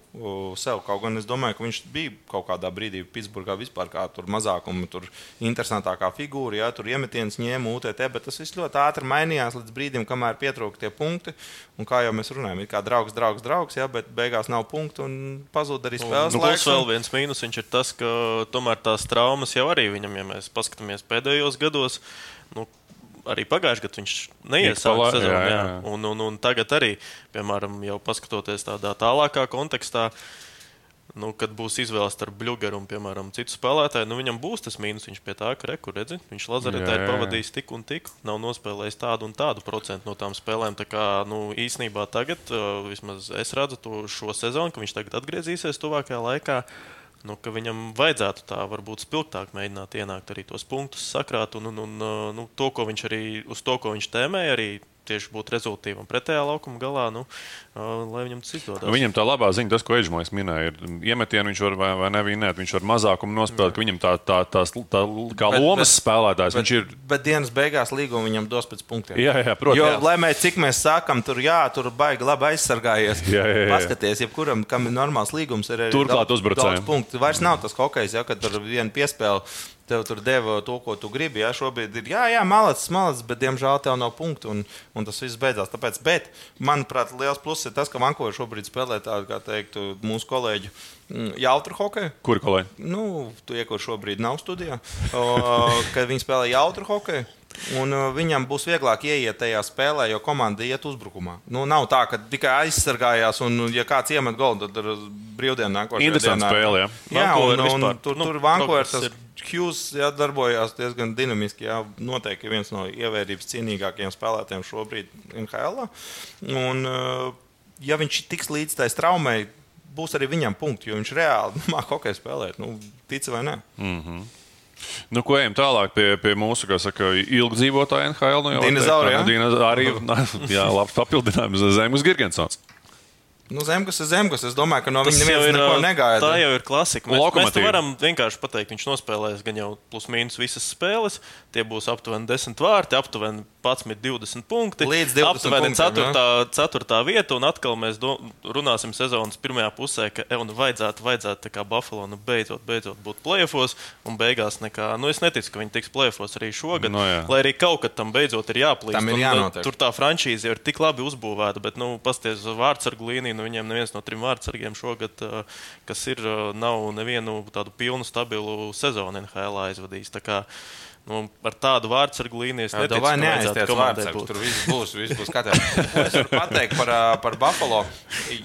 sev. Kaut gan es domāju, ka viņš bija kaut kādā brīdī Pitsburgā vispār kā tur mazākuma, tur interesantākā figūra, ja tur iemetiens ņēma UTT, bet tas viss ļoti ātri mainījās līdz brīdim, kamēr pietrūka tie punkti. Un kā jau mēs runājam, ir kā draugs, draugs, draugs, ja, bet beigās nav punktu un pazūd arī spēles Nu, plus vēl viens mīnus viņš ir tas, ka tomēr tās traumas jau arī viņam, ja mēs paskatāmies pēdējos gados, nu, arī pagājušajā gadā viņš neiesāka sezonu. jā, Jā. Un, un, un tagad arī, piemēram, jau paskatoties tādā tālākā kontekstā. Nu, kad būs izvēle starp Bluegeru un, piemēram, citu spēlētāju, nu, viņam būs tas mīnus. Viņš pie tā, ka rekur, redzi, viņš Lazaretē ir pavadījis tik un tik, nav nospēlējis tādu un tādu procentu no tām spēlēm. Tā kā, nu, īsnībā tagad, uh, vismaz es redzu to šo sezonu, ka viņš tagad atgriezīsies tuvākajā laikā. Nu, ka viņam vajadzētu tā varbūt spilgtāk mēģināt ienākt arī tos punktus, sakrāt un, un, un nu, to, ko viņš arī uz to, ko viņš tēmēja, arī tieši būt rezultātīvam pretējā laukuma galā, nu, lai viņam tas izdodas. Nu, Viņam tā labā ziņa, tas, ko Eģis minēja, ir iemetienu viņš var vai, vai nevinēt, viņš var mazākumu nospēlēt, ka viņam tā, tā, tā, tā kā Bet- lomas bet- spēlētājs, Bet, viņš ir. bet dienas beigās līguma viņam dos pēc punktiem. Jā, jā, protams. Jo, Jā. lai mēs cik mēs sākam, tur, jā, tur baigi labi aizsargājies. Jā, jā, jā. Paskaties, jebkuram, kam ir normāls līgums, ir arī Turklāt uzbrucējiem. punktu. Vairs nav tas hokejs, ja, kad tur viena piespēle. Tev tur deva to, ko tu gribi. Jā, šobrīd ir, jā, jā malacis, malacis, bet diemžēl tev nav punktu. Un, un tas viss beidzās. Tāpēc, bet, manuprāt, liels pluss ir tas, ka Vankūverā šobrīd spēlē tādu, kā teiktu, mūsu kolēģu mm, jautru hokeju. Kur kolēģi? Nu, tie, kur šobrīd nav studijā, o, kad viņi spēlē jautru hokeju. Un uh, viņam būs vieglāk ieiet tajā spēlē, jo komanda iet uzbrukumā. Nu, nav tā, ka tikai aizsargājās, un, ja kāds iemet golfu, tad ar brīvdienu nākošajā Interesanta spēle, jā. Jā, un, un vispār, tur, nu, tur Vankūverā progress tas Hughes jā, darbojās diezgan dinamiski. Jā, noteikti viens no ievērības cienīgākajiem spēlētājiem šobrīd NHL. Un, uh, ja viņš tiks līdz tai traumai, būs arī viņam punkti, jo viņš reāli māca hokeju spēlēt. Nu, tic vai nē? Nu, ko ejam tālāk pie, pie mūsu, kā saka, ilgdzīvotāja NHL. Nu, Dinozauri, jā? Dinozauri, jā, labs papildinājums. Zemes Girgensons. Nu, Zemgus ir zemgus. Es domāju, ka no viņa neviens ir, neko negaida. Tā jau ir klasika. Mēs, mēs Lokomotīva. te varam vienkārši pateikt, viņš nospēlēs gan jau plus mīnus visas spēles. Tie būs aptuveni 10 vārti, aptuveni 11, 20 punkti. Līdz 20 aptuveni punktiem, 4. 4. vieta. Un atkal mēs do, runāsim sezonas pirmajā pusē, ka Evanu vajadzētu, vajadzētu Buffalo nu, beidzot, beidzot būt plēfos. Un beigās nekā, nu es neticu, ka viņi tiks plēfos arī šogad. Nu, jā. lai arī kaut kad tam beidzot ir jāplīst. Tam ir Un, jānotiek. Tur tā franšīze jau ir tik labi uzbūvēta, bet, nu, pasties uz vārdsargu līniju, nu, viņiem neviens no trim vārdsargiem šogad, ā, kas ir, ā, nav nevienu tādu pilnu, stabilu sezonu NHL aizvadījis. Nu, ar tādu vārdsargu līniju es neticu, Vai ka vārdsargus? būt. Tur viss būs, viss būs katrs. Es varu pateikt par, ā, par Buffalo.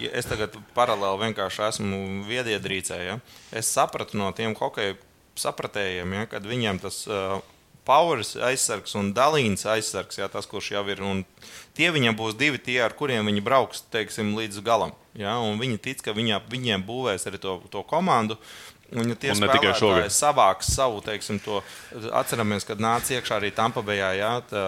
Es tagad paralēli vienkārši esmu viediedrīcē. Ja? Es sapratu no tiem hokeja sapratējiem, ja, kad viņiem tas uh, Powers aizsargs un Dalīns aizsargs, ja, tas, kurš jau ir. Un tie viņam būs divi tie, ar kuriem viņi brauks teiksim, līdz galam. Ja? Un viņi tic, ka viņa, viņiem būvēs arī to, to komandu. Un, ja tie ne tikai šogad. savāks savu, teiksim, to atceramies, kad nāca iekšā arī Tampabējā, jā, tā,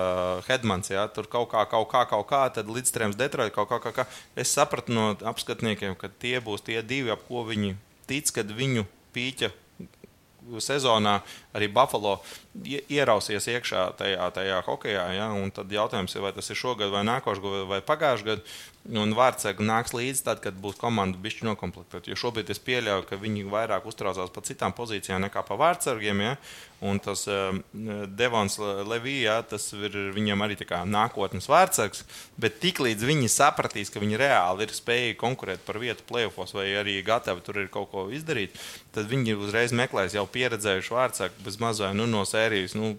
Hedmans, jā, tur kaut kā, kaut kā, kaut kā, tad līdz trījiem Detroit kaut kā, kaut kā. Es sapratu no apskatniekiem, ka tie būs tie divi, ap ko viņi tic, kad viņu pīķa sezonā arī Buffalo ierausies iekšā tajā, tajā hokeja. Ja? Tad jautājums ir, vai tas ir šogad, vai nākošais gadu, vai pagājušajā gadā. Un vārdsargi nāks līdzi tad, kad būs komanda bišķi nokomplektēta. Jo šobrīd es pieļauju, ka viņi vairāk uztraucās par citām pozīcijām nekā par vārdsargiem. Ja? Un tas um, Devons Levija, ja, tas ir viņam arī nākotnes vārdsargs. Bet tiklīdz viņi sapratīs, ka viņi reāli ir spējīgi konkurēt par vietu playoffs vai arī gatavi tur ir kaut ko izdarīt, tad viņi uzreiz meklēs jau pieredzējušu vārdsargu bez mazā nu, no sērijas. Nu,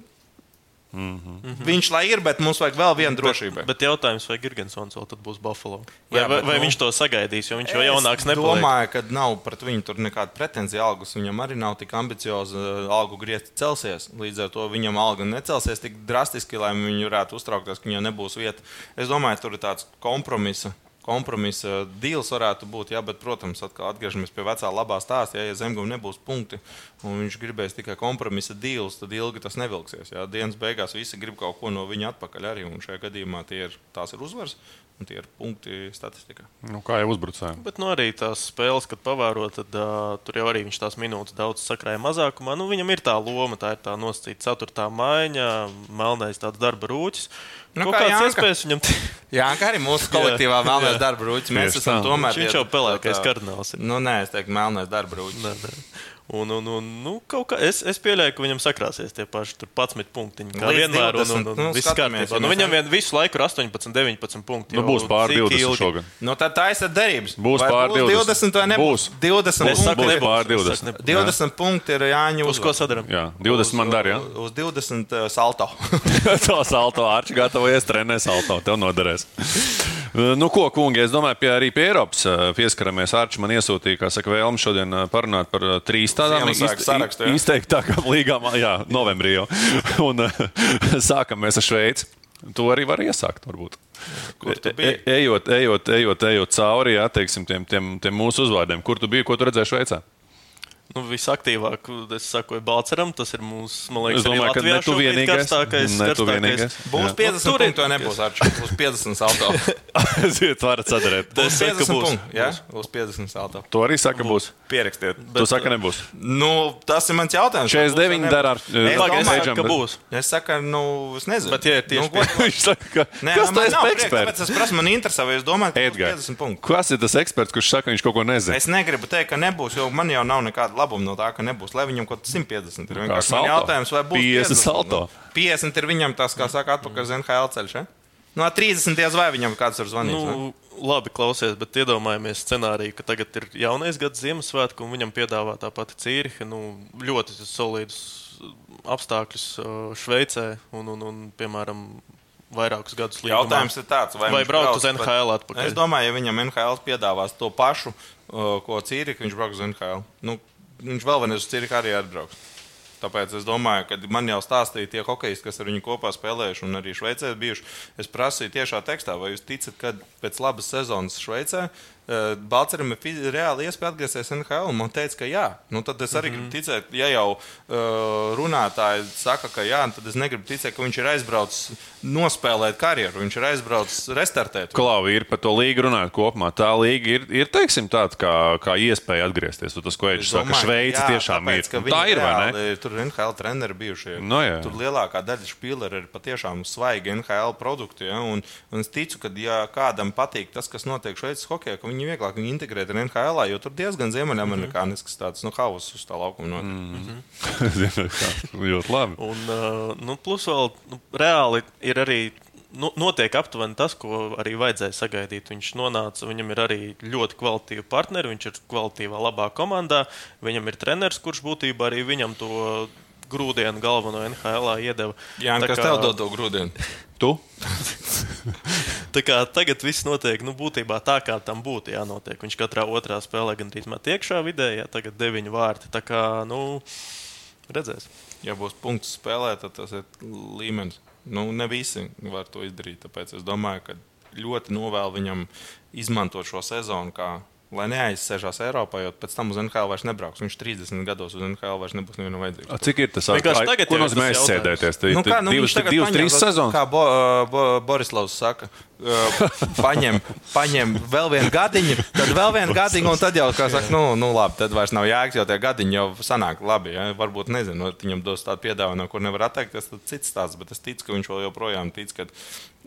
Mm -hmm. Viņš lai ir, bet mums vajag vēl vienu drošību. Bet, bet jautājums, vai Gigantsons vēl tad būs Buffalo? Vai, Jā, vai, bet, vai nu, viņš to sagaidīs, jo viņš jau Es jaunāks nepaliek? domāju, ka nav pret viņu tur nekāda pretenzija. Algas viņam arī nav tik ambicioza. Algu griezti celsies. Līdz ar to viņam alga necelsies tik drastiski, lai viņi varētu uztraukties, ka viņam nebūs vieta. Es domāju, tur ir tāds kompromisa. Kompromisa deals varētu būt, jā, bet, protams, atkal atgriežamies pie vecā labā stāsta. Jā, ja zemgam nebūs punkti un viņš gribēs tikai kompromisa deals, tad ilgi tas nevilksies. Jā. Dienas beigās visi grib kaut ko no viņa atpakaļ arī. Un šajā gadījumā tie ir, tās ir uzvaras un tie ir punkti statistikā. Nu, kā jau uzbrucējiem. Bet nu, arī tās spēles, kad pavēro, tad uh, tur jau arī viņš tās minūtes daudz sakrāja mazākumā. Nu, viņam ir tā loma, tā ir tā nosacīta ceturtā maiņa, melnais tāds darba rūķis. Nu, Kaut kā kādas Janka. iespējas viņam Jā, kā arī mūsu kolektīvā melnais darba rūķis. Mēs Tieši esam tā. tomēr. Viņš jau pelēkais kardināls. Nu, nē, es teiktu, melnais darba rūķis. Un, un, un, nu, kaut kā, es, es pieļauju, ka viņam sakrāsies tie paši tur 11 punktiņi. Kā Līdz vienmēr, un, 20, un, un nu, viss kārtībā. Nu, viņam vien visu laiku ir 18, 19 punkti. Nu, būs pār cik 20 ilgi? šogad. Nu, tad tā ir derības. Būs Vai pār būs 20. 20 vai nebūs? Būs. 20 Es punkti. saku, Būs nebūs. pār Es saku, 20. nebūs. 20 punkti ir Jāņa Uz ko sadarām? Jā, 20 man dara, jā. Uz 20 uh, salto. to salto ārču gatavojies, trenē salto. Tev noderēs. Nu, ko, kungi, es domāju, pie, arī pie Eiropas eh, pieskaramies. Arčs man iesūtīja, kā saka, vēlmi šodien eh, parunāt par eh, trīs tādām izteiktākām līgām, jā, novembrī jau. Un eh, sākam mēs ar Šveici. To arī var iesākt, varbūt. Biji? E, ejot, ejot, ejot, ejot cauri, jā, teiksim, tiem, tiem, tiem mūsu uzvārdiem. Kur tu biji, ko tu redzēji Šveicē? Nu, visaktīvāk, es saku, Balceram, tas ir mūsu, man liekas, Es domāju, ka ne tu vienīgais. karstākais. Ne tu vienīgais. Būs Jā. 50 Tur ir- punkti, vai nebūs Arčs? Būs 50 salto. Ziet, varat sadarēt. Es Būs saku, ka 50 būs. punkti. Jā, būs 50 salto. To arī saka, būs. Pierakstiet. Tu saka, nebūs. Nu, tas ir mans jautājums. 49 dara ar- Es domāju, es Pagaidām, ka bet- būs. Es saku, nu, es nezinu. Bet, ja ir tieši nu, Viņš saka, ka Nē, kas tas ir eksperts? Es prasu, man interesē, vai jūs domājat, ka būs Edgars, 50 punkti. kas ir tas eksperts, kurš saka, ka viņš kaut ko nezina? Es negribu teikt, ka nebūs, jo man jau nav nekāda labuma no tā, ka nebūs. Lai viņam kaut kas 150 ir. Vienkārši man jautājums, vai būs 50 salto? Nu, 50 ir viņam tas, kā saka, atpakaļ uz NHL ceļš. Eh? No 30 diez vai viņam kāds ir zvanījis. Nu, Nu, labi, klausies, bet iedomājamies scenāriju, ka tagad ir jaunais gads Ziemassvētku, un viņam piedāvā tā pati Cīriha. Nu, ļoti solīdus apstākļus Šveicē un, un, un, piemēram, vairākus gadus līdz Jautājums ir tāds, vai, Vai braukt uz NHL atpakaļ? Es domāju, ja viņam NHL piedāvās to pašu, ko Cīrika, viņš brauks uz NHL. Nu, viņš vēl vienreiz uz Cīrika arī atbrauks. Tāpēc es domāju, ka man jau stāstīja tie hokeisti, kas ar viņu kopā spēlējuši un arī Šveicē bijuši. Es prasīju tiešā tekstā, vai jūs ticat, ka pēc labas sezonas Šveicē Balčūskam ir reāli iespēja atgriezties NHL. un Man teica, ka jā. Nu, tad es arī mm -hmm. gribu ticēt, ja jau uh, runātāji saka, ka jā, tad es negribu ticēt, ka viņš ir aizbraucis nospēlēt karjeru, viņš ir aizbraucis restartēt. Klau, ir par to līgu runājot kopumā. Tā līga ir, ir teiksim, tāda kā, kā iespēja atgriezties. Tas, ko Eģis saka, Šveice jā, tiešām tāpēc, ir. viņi Tā ir, vai ne? reāli- Tur ir NHL treneri bijušie. Nu, jā. tur lielākā daļa spīlēru ir patiešām svaigi NHL produkti. Ja? Un, un es ticu, ka, ja kādam patīk tas, kas notiek Šveices hokeja, ka viņi vieglāk viņu integrēt ar NHL, jo tur diezgan ziemeļamerikānisks tāds nu, hauss uz tā laukuma notiek. Mm. Zinu, kā, Ļoti labi. Un, uh, nu, plus vēl nu, reāli ir arī. Nu, notiek aptuveni tas, ko arī vajadzēja sagaidīt. Viņš nonāca, viņam ir arī ļoti kvalitīvi partneri, viņš ir kvalitīvā, labā komandā. Viņam ir treneris, kurš būtībā arī viņam to grūdienu galveno NHL iedeva. Jā, Tā kas kā- tev dod to grūdienu? Tu? Tā kā tagad viss notiek nu, būtībā tā, kā tam būtu jānotiek. Viņš katrā otrā spēlē gandrīz met iekšā vidējā, tagad deviņu vārti. Tā kā, nu, redzēs. Ja būs punkts spēlē, tad tas ir līmenis. Nu, ne visi var to izdarīt. Tāpēc es domāju, ka ļoti novēlu viņam izmantot šo sezonu, kā, lai neaizsēžās Eiropā, jo pēc tam uz NHL vairs nebrauks. Viņš 30 gados uz NHL vairs nebūs nevienam vajadzīgs. A, Cik ir tas? Tagad Ko nozīmē aizsēdēties? Nu, kā, nu, divas, divas paņem, trīs sezonas. Kā Bo, Bo, Borislavs saka, paņem, paņem vēl vienu gadiņu, tad vēl vienu gadiņu, un tad jau, kā saka, nu, nu labi, tad vairs nav jēgas, jo tie gadiņi jau sanāk labi. Ja? Varbūt, nezinu, nu, viņam dos tādu piedāvājumu, no kur nevar atteikties, tad cits stāsts, bet es ticu, ka viņš vēl joprojām tic, ka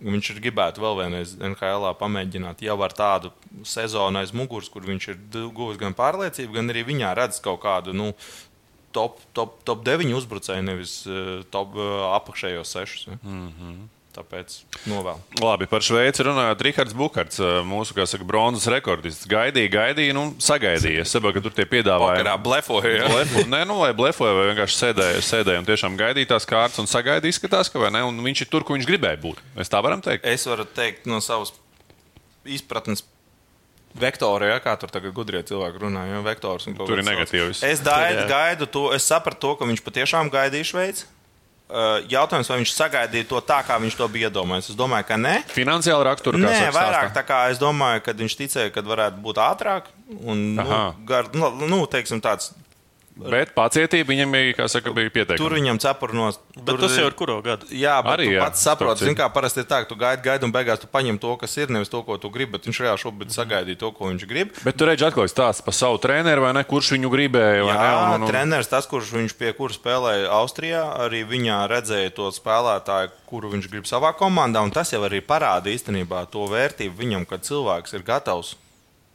viņš ir gribētu vēl vienreiz NHL pamēģināt jau ar tādu sezonu aiz muguras, kur viņš ir guvis gan pārliecību, gan arī viņā redz kaut kādu, nu, top, top, top 9 uzbrucēju, nevis eh, top eh, apakšējos 6. Ja? Tāpēc novēl. Labi, par Šveici runājot, Rihards Bukārts, mūsu saka, bronzas rekordists. Gaidīja, gaidīja, nu, sagaidīja. Es saprotu, ka tur tie piedāvāja. Vakarā blefoja. Ja? Blefu, nē, nu, vai blefoja, vai vienkārši sēdēja, sēdēja un tiešām gaidīja tās kārtas un sagaidīja, izskatās, ka vai ne, un viņš ir tur, kur viņš gribēja būt. Mēs tā varam teikt. Es varu teikt no savas izpratnes vektori, ja, kā tur tagad gudrie cilvēki runā, jo vektors un kaut Tur ir kāds sauc. negatīvs. Es gaidu, gaidu to, es sapratu to, ka viņš patiešām gaidīja Šveici. Uh, Jautājums, vai viņš sagaidīja to tā, kā viņš to bija iedomājies? Es domāju, ka nē. Finansiāli rakstura, Nē, vairāk stāstā. tā kā es domāju, ka viņš ticēja, ka varētu būt ātrāk. Un, nu, Aha. gar, nu, nu, teiksim, tāds, Bet pacietība viņam bija, kā saka, bija pieteikta. tur viņam cepurnos. Bet tas jau ir kuro gadu? Jā, bet Arī, jā, pats saproti, zini, kā parasti ir tā, ka tu gaidi, gaidi, un beigās tu paņem to, kas ir, nevis to, ko tu gribi. Bet viņš reāli šobrīd sagaidīja to, ko viņš grib. Bet tur redz atkal stāsts par savu treneru, vai ne? Kurš viņu gribēja? vai Jā, ne? Un- un- un- treneris, tas, kurš viņš pie kura spēlēja Austrijā, arī viņā redzēja to spēlētāju, kuru viņš grib savā komandā. un Tas jau arī parāda īstenībā to vērtību viņam, kad cilvēks ir gatavs.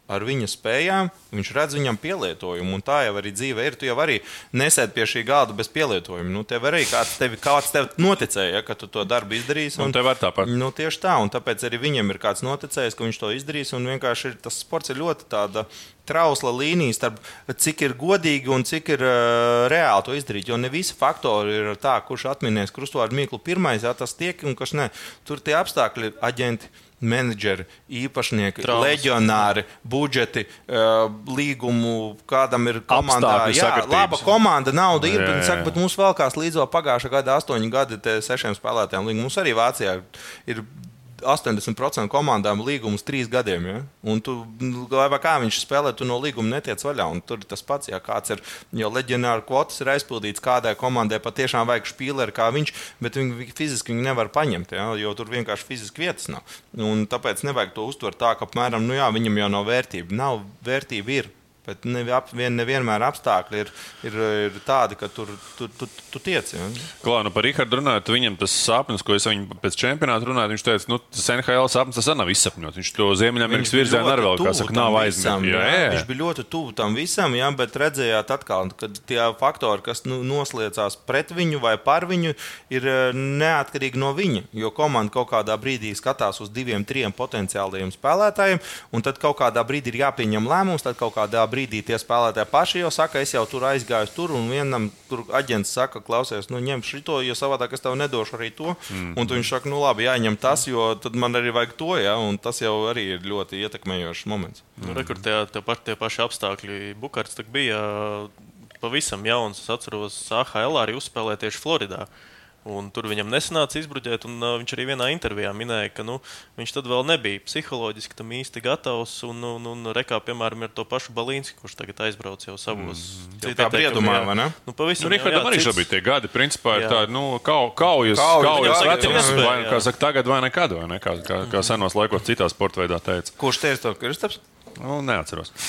Ar viņa spējām viņš redz viņam pielietojumu, un tā jau arī dzīve ir. Tu jau arī nesēdi pie šī galda bez pielietojuma. Nu, tev arī kāds tevi, kāds tev noticēja, ja, ka tu to darbu izdarīsi. Un tev var tāpat. Nu, tieši tā, un tāpēc arī viņam ir kāds noticējis, ka viņš to izdarīs. Un vienkārši ir, tas sports ir ļoti tāda trausla līnija starp cik ir godīgi un cik ir uh, reāli to izdarīt. Jo ne visi faktori ir tā, kurš atminēs krustvārdu mīklu pirmais, jā, tas tiek un kas ne. Tur tie apstākļi, aģenti. Menedžeri, īpašnieki, Traumas. leģionāri, budžeti, uh, līgumu, kādam ir komandā. Apstākļu Jā, sakritības. laba komanda, nauda ir, Jā, bet, saka, bet mums vēl kāds līdz pagājušā gada astoņi gadi te sešiem spēlētājiem. Mums arī Vācijā ir 80% komandām līgumus trīs gadiem. Ja? Un tu, nu, lai vai kā viņš spēlē, tu no līguma netiec vaļā. Un tur tas pats, ja kāds ir jau leģionāra kvotas ir aizpildīts, kādai komandai patiešām vajag spīleri kā viņš, bet viņi fiziski viņu nevar paņemt, ja? jo tur vienkārši fiziski vietas nav. Un tāpēc nevajag to uztvert tā, ka apmēram, nu jā, viņam jau nav vērtība. Nav vērtība. Ir. Bet ne, ap, vien, nevienmēr apstākļi ir, ir, ir tādi, ka tur tu, tu, tu tiec. Ja? Klā, nu par Rihardu runājot, viņam tas sapnis, ko es viņam pēc čempionāta runāju, viņš teica, nu, tas NHL sapnis tas nav izsapņots. Viņš to Ziemeļamerikas virzienā arī vēl, kā saka, nav jā. Viņš bija ļoti tuvu tam visam, jā, bet redzējāt, atkal, ka tie faktori, kas nu, nosliecās pret viņu vai par viņu, ir eh, neatkarīgi no viņa. Jo komanda kaut kādā brīdī skatās uz diviem, trim potenciāliem spēlētājiem, un tad kaut kādā brīdī ir jāpieņem lēmums. Tad kaut kādā brīdī tie spēlētāji paši jau saka, es jau tur aizgāju tur, un vienam tur aģents saka, klausies, nu ņem šo, jo savādāk es tev nedošu arī to. Mm. Un tu viņš saka, nu labi, jāņem tas, jo tad man arī vajag to, ja, un tas jau arī ir ļoti ietekmējošs moments. Nu, re, kur tie, tie, paši, tie paši apstākļi Bukārts bija pavisam jauns. Es atceros, AHL arī uzspēlēja tieši Floridā. Un tur viņam nesanāca izbruģēt, un uh, viņš arī vienā intervijā minēja, ka nu, viņš tad vēl nebija psiholoģiski tam īsti gatavs. Un, un, un rekā, piemēram, ir to pašu Balīnski, kurš tagad aizbrauc jau savos mm. Citā briedumā, vai ne? Nu, pavisam, Nu, Rihardam arī šobrīd tie gadi, principā, ir Jā. tādi, nu, kau, kaujas, Kaujas, vecums, vai, jā. kā saka, tagad vai nekad, vai ne, kā, kā, kā senos laikos citā sporta veidā teica. Kurš teica to Kristaps? Nu, neatceros.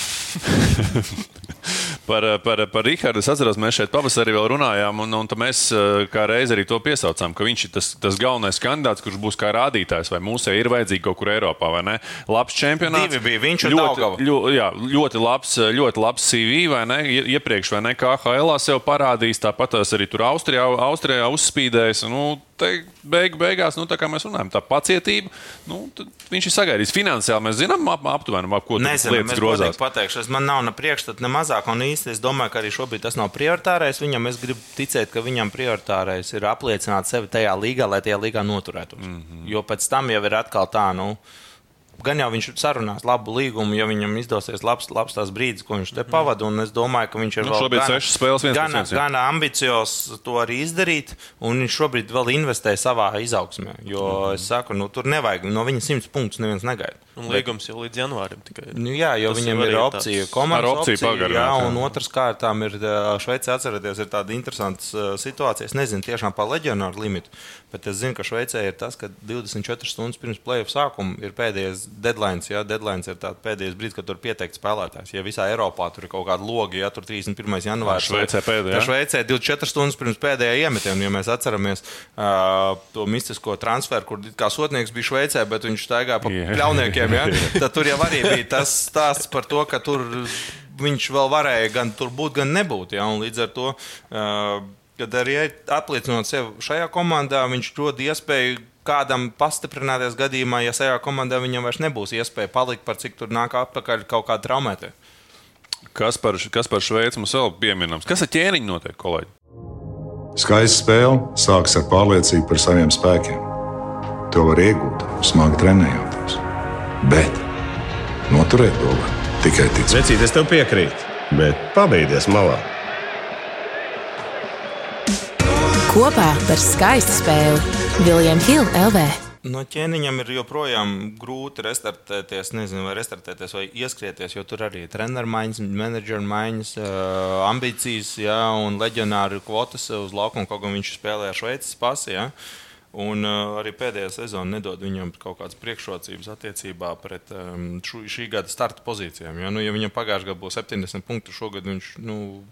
par, par, par Rihardu es atceros, mēs šeit pavasarī vēl runājām, un, un mēs eh, kā reiz arī to piesaucām, ka viņš ir tas, tas galvenais kandidāts, kurš būs kā rādītājs, vai mūsē ir vajadzīgi kaut kur Eiropā, vai ne? Labs čempionāts. Divi bija, viņš ļoti, Daugava. ļo, jā, ļoti, labs, ļoti labs CV, vai ne? Ie- Iepriekš, vai ne? KHL sev parādījis, tāpat arī tur Austrijā, Austrijā uzspīdējis. Nu, te beig, beigās, nu, tā kā mēs runājam, tā pacietība, nu, viņš ir sagaidījis. Finansiāli mēs zinām ap, aptuveni, ap ko Nezinu, lietas grozās. pateikšu, man nav ne priekšstats, ne mazāk, un īsti es domāju, ka arī šobrīd tas nav prioritārais. Viņam es gribu ticēt, ka viņam prioritārais ir apliecināt sevi tajā līgā, lai tajā līgā noturētos. Mm. -hmm. Jo pēc tam jau ir atkal tā, nu. Gan jau viņš sarunās labu līgumu, ja viņam izdosies labs, labs tās brīdis, ko viņš te pavada. un Es domāju, ka viņš ir Nu, vēl šobrīd sešas spēles, viens gan, gan ambiciozs to arī izdarīt, un viņš šobrīd vēl investē savā izaugsmē. Jo mm -hmm. es saku, nu, tur nevajag no viņa simts punktus neviens negaida. Un līgums jau līdz janvārim tikai ir. Nu, jā, jo Tas viņam ir opcija. Komandas Ar opciju opcija, pagarināt, Jā, un otrs kārtām ir Šveicē, atcerieties, ir tāda interesanta situācija. Es nezinu tiešām par leģionāru limitu, bet es zinu, ka Šveicē ir tas, ka 24 stundas pirms play-off sākuma ir pēdējais deadline. Jā, deadline ir tāds pēdējais brīdis, kad tur pieteikt spēlētājs. Ja visā Eiropā tur ir kaut kāda loga, ja tur 31. janvārs. Šveicē pēdējā? Šveicē 24 stundas pirms pēdējā iemetiena, ja mēs atceramies uh, to mistisko transferu, kur kā sotnieks bija Šveicē, bet viņš staigāja pa Jā. pļauniekiem. Ja? Tad tur jau arī bija tas stāsts par to, ka tur viņš vēl varēja gan tur būt, gan nebūt. Ja? Un līdz ar to, uh, kad arī apliecinot sevi šajā komandā, viņš dod iespēju kādam pastiprināties gadījumā, ja tajā komandā viņam vairs nebūs iespēja palikt par cik tur nāk atpakaļ kaut kāda traumēta. Kas par, kas par Šveici mums vēl pieminams? Kas ar ķēniņu notiek, kolēģi? Skaista spēle sākas ar pārliecību par saviem spēkiem. To var iegūt, smagi trenējoties. Bet noturēt to var tikai ticēt. Vecīt, es tev piekrītu, bet pabeigties malā. Kopā par skaistu spēli Viljams Hilde LV. No ķēniņam ir joprojām grūti restartēties, nezinu, vai restartēties, vai ieskrieties, jo tur arī ir treneru maiņas, menedžeru maiņas, uh, ambīcijas, jā, un leģionāru kvotas uz laukuma, kaut gan viņš spēlē ar Šveices pasi. Jā. Un uh, arī pēdējā sezona nedod viņam kaut kādas priekšrocības attiecībā pret um, šu, šī gada starta pozīcijām. Ja, nu, ja viņam pagājušajā gadā būs 70 punkti, šogad viņš nu,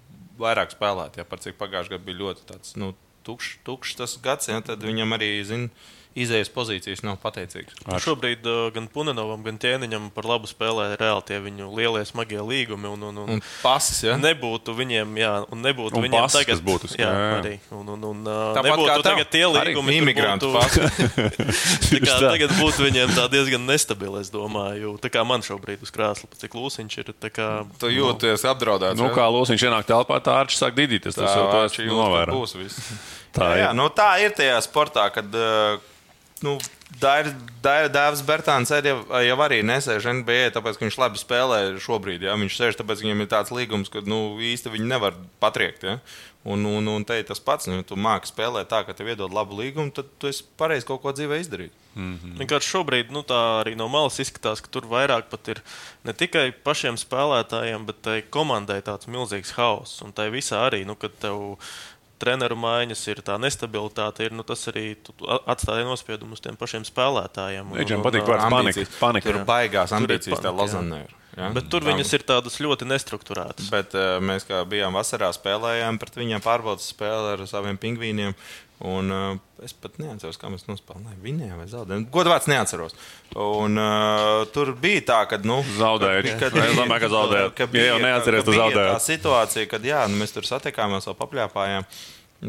vairāk spēlēt, ja par cik pagājušajā gadā bija ļoti tāds, nu, tukšs, tukšs tas gads, ja, tad viņam arī zina izējas pozīcijas nav pateicīgs. Ar. Šobrīd uh, gan Punanovam, gan Ķēniņam par labu spēlē reāli tie viņu lielie smagie līgumi. Un, un, un, un pasis, ja? Nebūtu viņiem, jā, un nebūtu un viņiem pasis, tagad. Būtu, jā, jā, arī. Un, un, un uh, nebūtu tagad tie līgumi, imigrantu būtu, kā, tagad būtu viņiem tā diezgan nestabili, es domāju. Tā kā man šobrīd uz krāsla, cik lūsiņš ir. Kā, tu jūties apdraudēts. Nu, kā lūsiņš ienāk telpā, tā ārčs sāk didīties. Tas jau tāds novērojams. Tā, jā, jā, nu, tā ir tajā sportā, kad uh, nu, Dārzs Bērtāns arī, jau arī nesēž NBA, tāpēc, ka viņš labi spēlē šobrīd. Ja? Viņš sēž, tāpēc, ka viņam ir tāds līgums, ka nu, īsti viņi nevar patriekt. Ja? Un, un, un te ir tas pats, nu, ja tu māki spēlēt tā, ka tev iedod labu līgumu, tad tu esi pareizi kaut ko dzīvē izdarīt. Mm -hmm. Vienkārši šobrīd nu, tā arī no malas izskatās, ka tur vairāk pat ir ne tikai pašiem spēlētājiem, bet tai komandai tāds milzīgs hauss. Un tai visā arī, nu, kad tev treneru maiņas, ir tā nestabilitāte, ir, nu, tas arī atstāja nospiedumu uz tiem pašiem spēlētājiem. Viņam patīk vārds panika. panika. Tur ir baigās ambīcijas, tā Lazanē. Ja? Bet tur viņas ir tādas ļoti nestruktūrētas. Bet uh, mēs, kā bijām vasarā, spēlējām pret viņiem pārbaudas spēli ar saviem pingvīniem. Un, uh, es pat neatceros, kā mēs nospēlējām. Vinējām vai zaudējām. Godvārds neatceros. Un, uh, tur bija tā, ka. Nu, zaudējāt. Kad, es domāju, ka zaudējāt. Ka bija, ja jau neatceries, tad zaudējāt. Tā situācija, kad jā, nu, mēs tur satikāmies, vēl papļāpājām.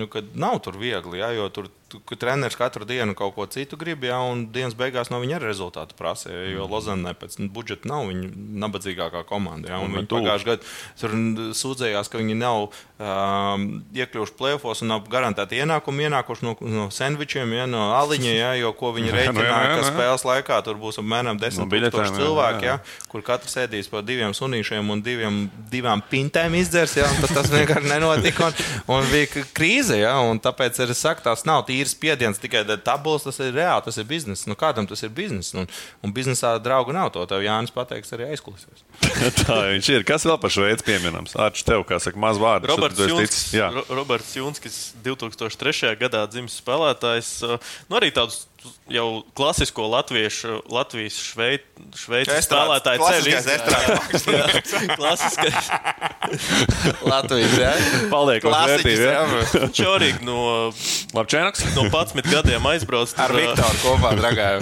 Nu, nav tur viegli, jā, jo tur treneris katru dienu kaut ko citu grib, ja, un dienas beigās no viņa arī rezultātu prasa. Jo. Lozanē pēc nu, budžeta nav viņa nabadzīgākā komanda. Ja, viņi pagājušajā gadā sūdzējās, ka viņi nav um, iekļuvuši plēfos un nav garantēti ienākumi ienākuši no, no sandvičiem, ja, no aliņa, ja, jo ko viņi rēķināja, ka spēles laikā tur būs apmēram 10 no tūkstoši cilvēki, ja, kur katrs ēdīs pa diviem sunīšiem un diviem, divām pintēm izdzers. Ja, tas vienkārši nenotika. Un, un bija krīze, ja, un tāpēc es saku, tās nav tīri tīrs spiediens tikai tabulas, tas ir reāli, tas ir biznesa. Nu, kādam tas ir biznesa? Un, un biznesā draugu nav to. Tev Jānis pateiks arī aizkulisēs. Tā viņš ir. Kas vēl par Šveici pieminams? Ārčs tev, kā saka, maz vārdu. Roberts Junskis, Ro Roberts Junskis 2003. gadā dzimis spēlētājs. Nu, arī tādus jau klasisko latviešu, Latvijas šveic, šveicis spēlētāju ceļu. Klasiskais. Latvijas, jā. Paliek uz vērtību. Viņš arī no, Lapčēnaks? no 11 gadiem aizbrauc. Ar Viktoru kopā dragāju.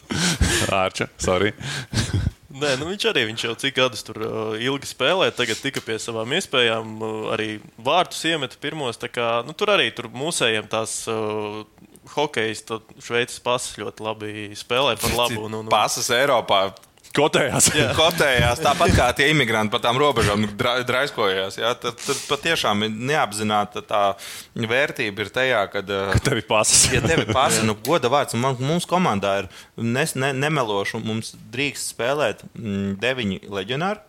Ārča, sorry. Nē, nu viņš arī viņš jau cik gadus tur uh, ilgi spēlē, tagad tika pie savām iespējām, uh, arī vārtus iemeta pirmos. Kā, nu, tur arī tur mūsējiem tās uh, hokejs, Šveices pasas ļoti labi spēlē par labu. Un, un... Pasas Eiropā Kotējās. Kotējās tāpat kā tie imigranti pa tām robežām draiskojās. Ja? Tad, tad patiešām neapzināta tā vērtība ir tajā, kad, ka tev ir pasas. ja tev ir pasas, nu, goda vārds, man, mums komandā ir nes, ne, nemelošu, mums drīkst spēlēt mm, deviņi leģionāri,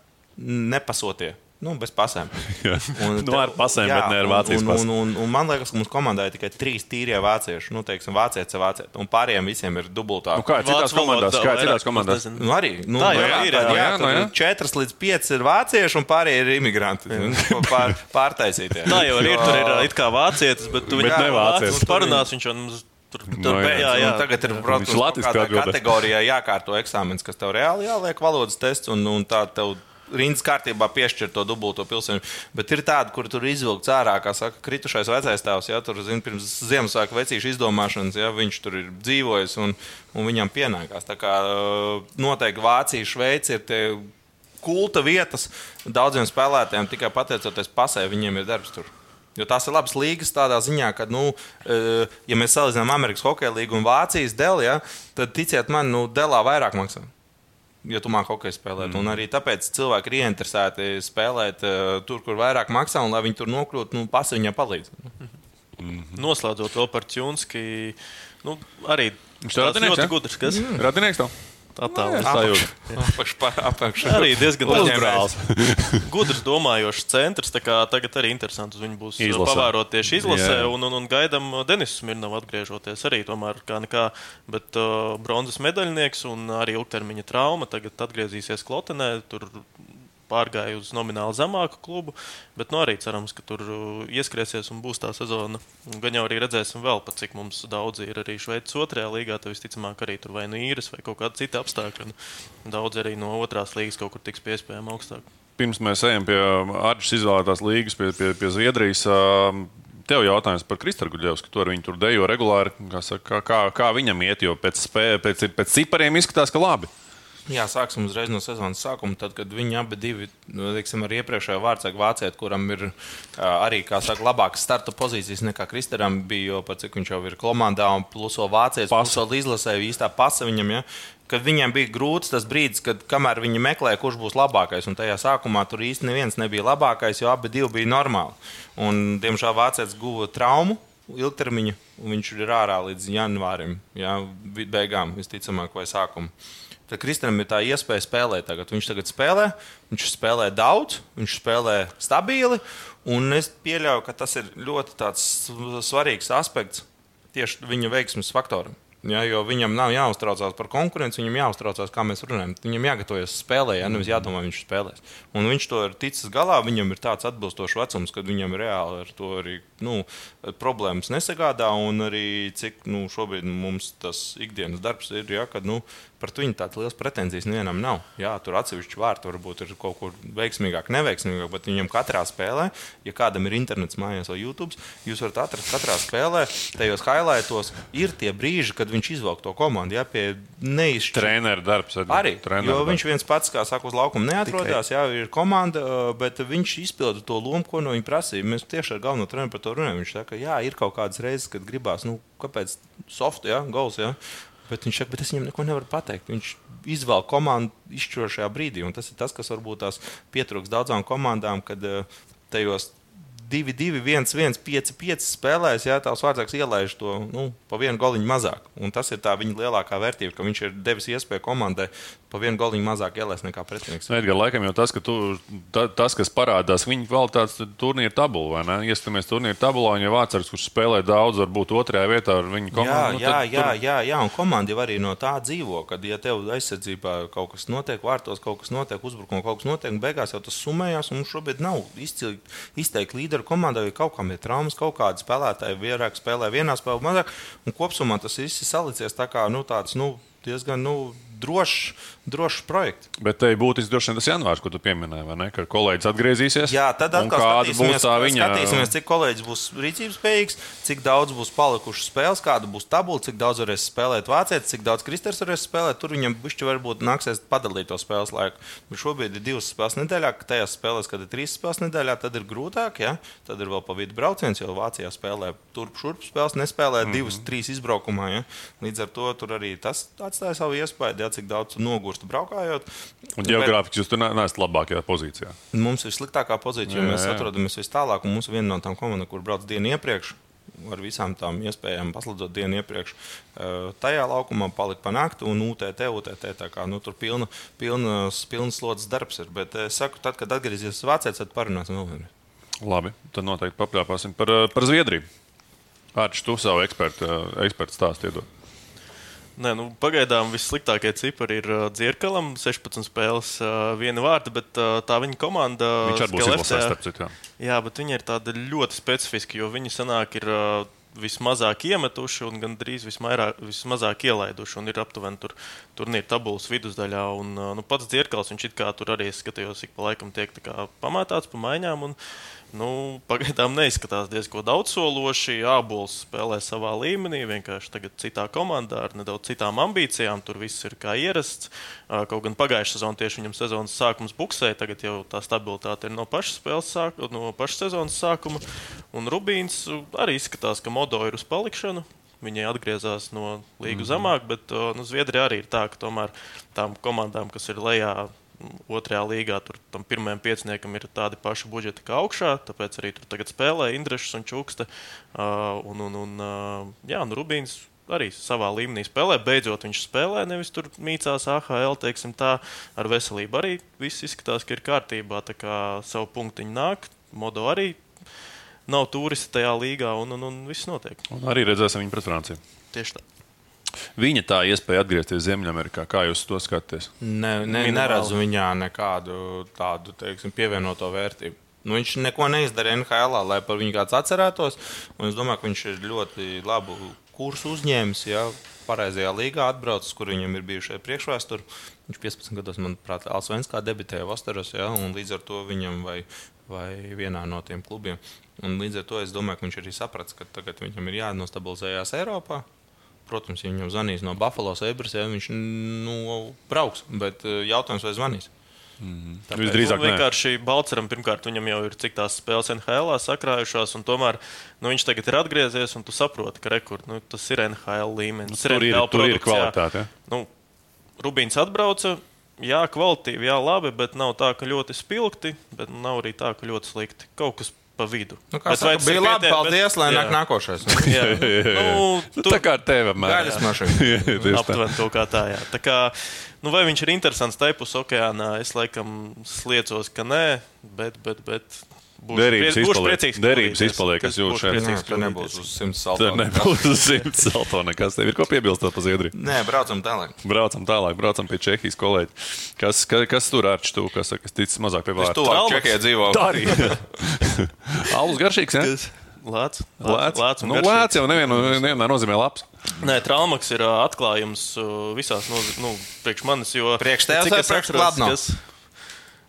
nepasotie. Nu, bez pasēm. Un, nu, ar pasēm, jā, bet ne ar vācijas pasēm. Un, un, un, un man liekas, ka mums komandā ir tikai trīs tīrie vācieši. Nu, teiksim, vācietis, vācietis. Un pārējiem visiem ir dubultā. Nu, kā citās komandās? Kā citās komandās? Nu, arī. Nu, tā jau jā, ir. Jā, jā, jā, jā. Četras līdz pieci ir vācieši un pārējie ir imigranti. Pār, pārtaisītie. Tā jau ir. Tur ir it kā vācietis, bet tu viņu nevācies. Parunās viņš jau mums. Tur, tur no, jā, jā, jā. Tagad ir protams, kategorijā jākārto eksāmenis, kas tev reāli jāliek valodas tests, un, un tā tev rindas kārtībā piešķirt to dubulto pilsēņu. Bet ir tādi, kur tur izvilkts ārā, kā saka, kritušais vecais tēvs. Ja, tur zin, pirms Ziemassvētku vecīšu izdomāšanas, ja viņš tur ir dzīvojis un, un viņam pienākās. Tā kā noteikti Vācija, Šveice ir tie kulta vietas daudziem spēlētājiem tikai pateicoties pasē, viņiem ir darbs tur. Jo tās ir labas līnijas tādā ziņā, ka, nu, ja mēs salīdzinām Amerikas Hokeja līniju un Vācijas dēlu, ja, tad ticiet man, nu, dēlā vairāk maksā. Ja tu māki hokeju spēlēt, mm. un arī tāpēc cilvēki ir ieinteresēti spēlēt uh, tur, kur vairāk maksā, un lai viņi tur nokļūtu, nu, pasi viņam palīdz. Mm. Noslēdzot vēl par Čunski, nu, arī Viņš ir ļoti gudrs. Kas? Mm. Radinieks tev? Tā tā ir sajūta. Apakšā arī diezgan uzņēmējs. gudrs, domājošs centrs. tā kā Tagad arī interesanti uz viņu būs Izlasē. pavērot tieši izlasē. Jā. Un, un, un gaidām Denisu Smirnovu atgriežoties arī tomēr kā nekā. Bet uh, bronzas medaļnieks un arī ilgtermiņa trauma tagad atgriezīsies Klotenē. Tur pārgāja uz nomināli zemāku klubu, bet nu, arī cerams, ka tur uh, ieskriesies un būs tā sezona. Gan jau arī redzēsim vēl, pat cik mums daudz ir arī Šveices otrajā līgā. Tad visticamāk arī tur vai nu īres vai kaut kāda cita apstākļa. Daudz arī no otrās līgas kaut kur tiks piespējami augstāk. Pirms mēs ejam pie Arčes izvēlētās līgas, pie, pie, pie Zviedrijas. ā, Tev jautājums par Kristānu Guļevsku. Tur viņi tur dejo regulāri. Kā, saka, kā, kā viņam iet, jo pēc, spē, pēc, pēc cipariem izskatās, ka labi. Jā, sāksim uzreiz no sezonas sākuma. Tad, kad viņi abi divi, nu, teiksim, ar iepriekšējo vārdsargu vācieti, kuram ir arī, kā saka, labākas starta pozīcijas nekā Kristēram bija, jo pat cik viņš jau ir komandā un pluso vācietis, pluso izlasēju īstā pasa viņam. Ja? Kad viņiem bija grūts tas brīdis, kad kamēr viņi meklēja, kurš būs labākais, un tajā sākumā tur īsti neviens nebija labākais, jo abi bija normāli. Un, diemžēl vācietis guva traumu ilgtermiņa, un viņš ir ārā līdz janvārim, vi- beigām, visticamāk, vai sākumam. Tad Kristēnam ir tā iespēja spēlēt. Tagad. Viņš tagad spēlē, viņš spēlē daudz, viņš spēlē stabili. Un es pieļauju, ka tas ir ļoti svarīgs aspekts tieši viņa veiksmes faktoram. Ja, jo viņam nav jāuztraucās par konkurenci, viņam jāuztraucās, kā mēs runājam. Viņam jāgatavojas spēlē, ja nevis jādomā, viņš spēlēs. Un viņš to ir ticis galā. Viņam ir tāds atbilstošs vecums, kad viņam reāli ar to arī nu, problēmas nesagādā. Un arī cik nu, šobrīd mums tas ikdienas darbs ir, ja, kad nu, par viņu tādas liels pretenzijas nevienam nav. Jā, tur atsevišķi vārti varbūt ir kaut kur veiksmīgāk, neveiksmīgāk, bet viņam katrā spēlē, ja kādam ir internets mājās vai YouTube, jūs varat atrast katrā spēlē, tajos highlightos ir tie brīži, kad viņš izvelk to komandu. Jā, pie neizšķirta Treneru darbs Arī, treneru jo darbs. viņš viens pats, kā saka, uz laukuma neatrodas. Jā, ir komanda, bet viņš izpilda to lomu, ko no viņa prasīja. Mēs tieši ar galveno treneru par to runājam. Viņš saka, jā, ir kaut kādas reizes, kad gribās, nu, kāpēc soft, jā, gols. Jā. Bet viņš saka, bet es viņam neko nevaru pateikt. Viņš izvēl komandu izšķirošajā brīdī. Un tas ir tas, kas varbūt tās pietrūks daudzām komandām, kad tajos 2, 2, 1, 1, 5, 5 spēlēs, ja tās vārdsargs ielaiž to nu, pa vienu goliņu mazāk. Un tas ir tā viņa lielākā vērtība, ka viņš ir devis iespēju komandai pa vienu goliņu mazāk ielaist nekā pretinieks. Nu, Edgars, laikam jau tas, ka tu, ta, tas, kas parādās viņa kvalitātes turnīra tabulā, vai ne? Ieskatāmies turnīra tabulā, un ja vārdsargs, kurš spēlē daudz, varbūt otrajā vietā ar viņu Jā, komandu. nu, jā, tad jā, tur- jā, jā, un komanda jau arī no tā dzīvo. Kad, ja tev aizsardzībā kaut kas notiek, vārtos kaut kas notiek, uzbrukumā kaut kas notiek, un beigās jau tas summējās, un mums šobrīd nav izteikti līderi komandā, jo kaut kam ir traumas, kaut kāda spēlētāja vairāk spēlē vienā spēlē, mazāk, un kopumā tas viss ir salicies tā kā nu, tāds nu, diezgan nu, drošs, drošs projekts. Bet te būtiski droši vien tas janvārs, ko tu pieminēji, vai ne? Ka kolēģis atgriezīsies. Jā, tad atkal skatīsimies, viņa skatīsimies, cik kolēģis būs rīcības spējīgs, cik daudz būs palikušas spēles, kāda būs tabula, cik daudz varēs spēlēt vācietis, cik daudz kristers varēs spēlēt. Tur viņam bišķi varbūt nāksies padalīt to spēles laiku. Bet šobrīd ir divas spēles nedēļā, ka tajās spēlēs, kad ir trīs spēles nedēļā, tad ir grūtāk. Ja? Tad ir vēl pa vidu brauciens, jo Vācijā spēlē turp šurp spēles, nespēlē mm -hmm. divas, trīs izbraukumā. Ja? Līdz ar to tur arī tas atstāja savu iespēju, ja? Cik daudz tu nogursti braukājot. Un geogrāfiski jūs tur ne- neesat labākajā pozīcijā. Mums ir sliktākā pozīcija, jo Jā, mēs jā. atrodamies vis tālāk, un mums ir viena no tām komandām, kur brauc dienu iepriekš. Ar visām tām iespējām pasludot dienu iepriekš. Eh, Tajā laukumā palika panākt, un UTT, UTT kā nu, tur pilna, pilnas, pilnas slodzes darbs ir. Bet es saku, tad, kad atgriezīsies Vācijā, tad parunāsim vēl vienreiz. Labi, tad noteikti papļāpāsim par, eh, par Zviedriju. Ārčs, tu savu ekspertu, eh, ekspertu stāstu iedod. Nē, nu, pagaidām vissliktākie cipari ir uh, Dzirkalam, 16 spēles, uh, viena vārda, bet uh, tā viņa komanda. Viņš arī būs izlasēts, starp citu. jā. Jā, bet viņi ir tādi ļoti specifiski, jo viņi sanāk ir uh, vismazāk iemetuši un gandrīz vismairāk, vismazāk ielaiduši. Un ir aptuveni tur turnīra tabulas vidusdaļā. Un, uh, nu, pats Dzirkals, viņš it kā tur arī es skatījos, ik pa laikam tiek pamētāts pa maiņām. Un, Nu, pagaidām neizskatās diezgan daudzsološi. Ābols spēlē savā līmenī, vienkārši tagad citā komandā ar nedaudz citām ambīcijām. Tur viss ir kā ierasts. Kaut gan pagājušā sezonā tieši viņam sezonas sākums buksēja, tagad jau tā stabilitāte ir no pašas spēles sākuma, no pašas sezonas sākuma. Un Rubīns arī izskatās, ka modo ir uz palikšanu. Viņi atgriezās no līgas mm -hmm. zemāk, bet nu, Zviedrija arī ir tā, ka tomēr tām komandām, kas ir lejā, otrajā līgā, tur tam pirmajam pieciniekam ir tādi paši budžeti kā augšā. Tāpēc arī tur tagad spēlē Indrišs un Čukste. Uh, un, un, un, uh, jā, nu Rubīns arī savā līmenī spēlē. Beidzot, viņš spēlē, nevis tur mīcās AHL, teiksim tā, ar veselību. Arī viss izskatās, ka ir kārtībā. Tā kā savu punktiņu nāk, modo arī nav turisti tajā līgā, un, un, un viss notiek. Un arī redzēsim viņu pret Franciju. Tieši tā. Viņa tā iespēja atgriezties Ziemeļamerikā. Kā jūs to skatāties? Ne, ne, neredzu viņā nekādu tādu teiksim, pievienoto vērtību. Nu, viņš neko neizdarīja NHL, lai par viņu kāds atcerētos. Es domāju, ka viņš ir ļoti labu kursu uzņēmis. Ja, pareizajā līgā atbraucis, kur viņam ir bijušie priekšvēsturi. Viņš 15 gados, manuprāt, Alsvenskā debitēja Vastaros, ja, un līdz ar to viņam vai, vai vienā no tiem klubiem. Un līdz ar to es domāju, ka viņš arī saprata, ka tagad viņam ir jānostabilizējas Eiropā. Protams, ja viņam zvanīs no Buffalo Sabres, ja viņš nu, brauks, bet eh, jautājums, vai zvanīs. Mm. Tāpēc, Visdrīzāk, nu, vienkārši Balčūskam, pirmkārt, viņam jau ir cik tās spēles NHL sakrājušās, un tomēr nu, viņš tagad ir atgriezies, un tu saproti, ka rekord, nu, tas ir NHL līmenis. Nu, tur ir, tur ir kvalitāte. Ja? Nu, Rubīns atbrauca. Jā, kvalitīvi, jā, labi, bet nav tā, ka ļoti spilgti, bet nav arī tā, ka ļoti slikti. Kaut kas pa vidu. Nu, kā saka, bija labi, pietiek, paldies, bet, lai nāk nākošais. jā, nu, tu, tā kā ar tevi apmēram. Gaļas mašīna. Aptuveni to kā tā, jā. Tā kā, nu, vai viņš ir interesants tajpus okeānā, es laikam sliecos, ka nē, bet, bet, bet Derības izpaliek. Derības izpaliek, kas jūt šeit. Nē, tur nebūs uz simts salto. Tur nebūs uz simts salto nekas. Tev ir ko piebilstot pa Zviedriju? Nē, braucam tālāk. Braucam tālāk, braucam pie Čehijas kolēģi. Kas, kas, kas tur ārčs tu, kas, kas ticis mazāk pie vārda? Es tuvāk Čehijā dzīvo. Tā arī. Alus garšīgs, ne? Lācis. Lācis. Nu, lācis jau nevienu, nevienā nozīmē labs. Nē, traumaks ir atklājums visās, nu, priekš manis, jo... Priekš tevis vai priekš Ladno?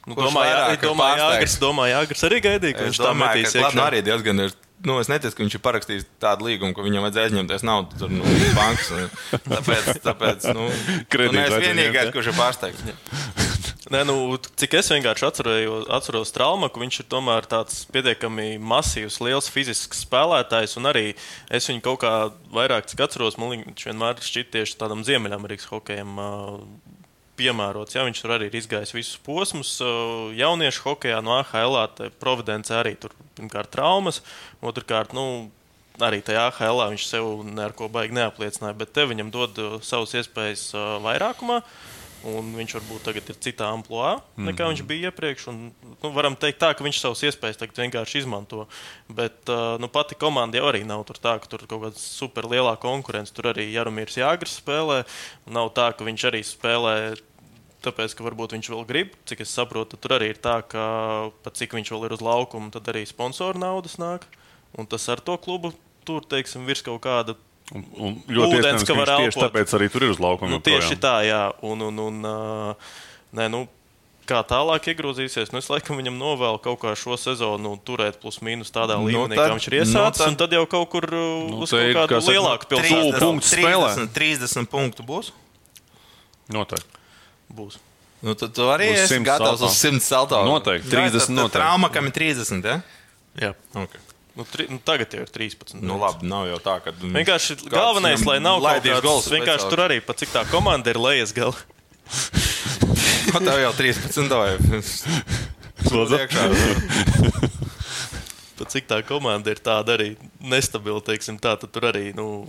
Nu, domāju, domāju, Jāgars, domāju, Jāgars arī gaidīja, ka viņš tā metīs iekšā. Arī diezgan ir. Nu, es neticu, ka viņš ir parakstījis tādu līgumu, ka viņam vajadzēja aizņemties naudu no nu, bankas. Tāpēc, tāpēc nu, tu neesi vienīgais, kurš ir pārsteigts. Nē, nu, cik es vienkārši atceros, atceros Traumaku, viņš ir tomēr tāds pietiekami masīvs, liels fizisks spēlētājs. Un arī es viņu kaut kā vairāk, atceros, man liekas, viņš vienmēr šķiet tieši tādam Ziemeļamerikas hokejam piemērots. Ja, viņš tur arī ir izgājis visus posmus. Jauniešu hokeja no AHL, Providence arī tur pirmkārt traumas, otrkārt, nu, arī tajā AHL viņš sev neko baigi neapliecināja, bet te viņam dod savas iespējas vairākumā. Un viņš varbūt tagad ir citā amplitūnā nekā mm -hmm. viņš bija iepriekš. Un, nu, varam teikt, tā, ka viņš savas iespējas vienkārši izmanto. Bet nu, pati komanda jau arī nav tur tā, ka tur ir kaut kāda super lielā konkurence. Tur arī Jaromīrs Jāgars spēlē. Nav tā, ka viņš arī spēlē tāpēc, ka varbūt viņš vēl grib. Cik es saprotu, tur arī ir tā, ka pat cik viņš vēl ir uz laukuma, tad arī sponsoru naudas nāk. Un tas ar to klubu tur, teiksim, virs kaut kāda. Un, un ļoti ūdens, ka var elpot. Tieši tāpēc arī tur ir uz laukuma. Nu, tieši tā, jā. Un, un, un, uh, nē, nu, kā tālāk iegrozīsies. Nu, es laikam viņam novēlu kaut kā šo sezonu turēt plus mīnus tādā nu, līmenī, tad, kā viņš ir iesācis. Nu, tad, tad jau kaut kur nu, uz kaut kādu lielāku pilsētu. 30, 30 punktu būs? Noteikti būs. Nu, tad tu arī esi gatavs salto. uz 100 salto. Noteikti, 30 jā, noteikti. Trauma, kam ir 30, ja? Jā. Okay. Nu, tri, nu, tagad jau ir 13. Nu, labi, nav jau tā, ka. Vienkārši galvenais, lai nav laidīgs gols. Vienkārši tur arī pat cik tā komanda ir lejas gala. no tev jau 13. Lūdzu. pat cik tā komanda ir tāda arī nestabila, teiksim, tā, tad tur arī, nu,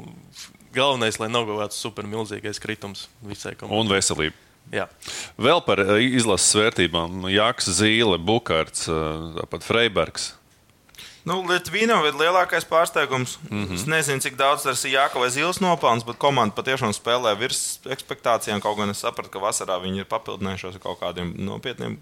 galvenais, lai nav kaut kāds super milzīgais kritums visai komandai. Un veselība. Jā. Vēl par eh, izlases vērtībām. Jaks, Zīle, Bukārts, eh, tāpat Freibergs. Nu, Lietuvīnam ir lielākais pārsteigums. Mm -hmm. Es nezinu, cik daudz tas ir Jāka vai Zīles nopelns, bet komanda patiešām spēlē virs expectācijām. Kaut gan es sapratu, ka vasarā viņi ir papildinājušies ar kaut kādiem nopietniem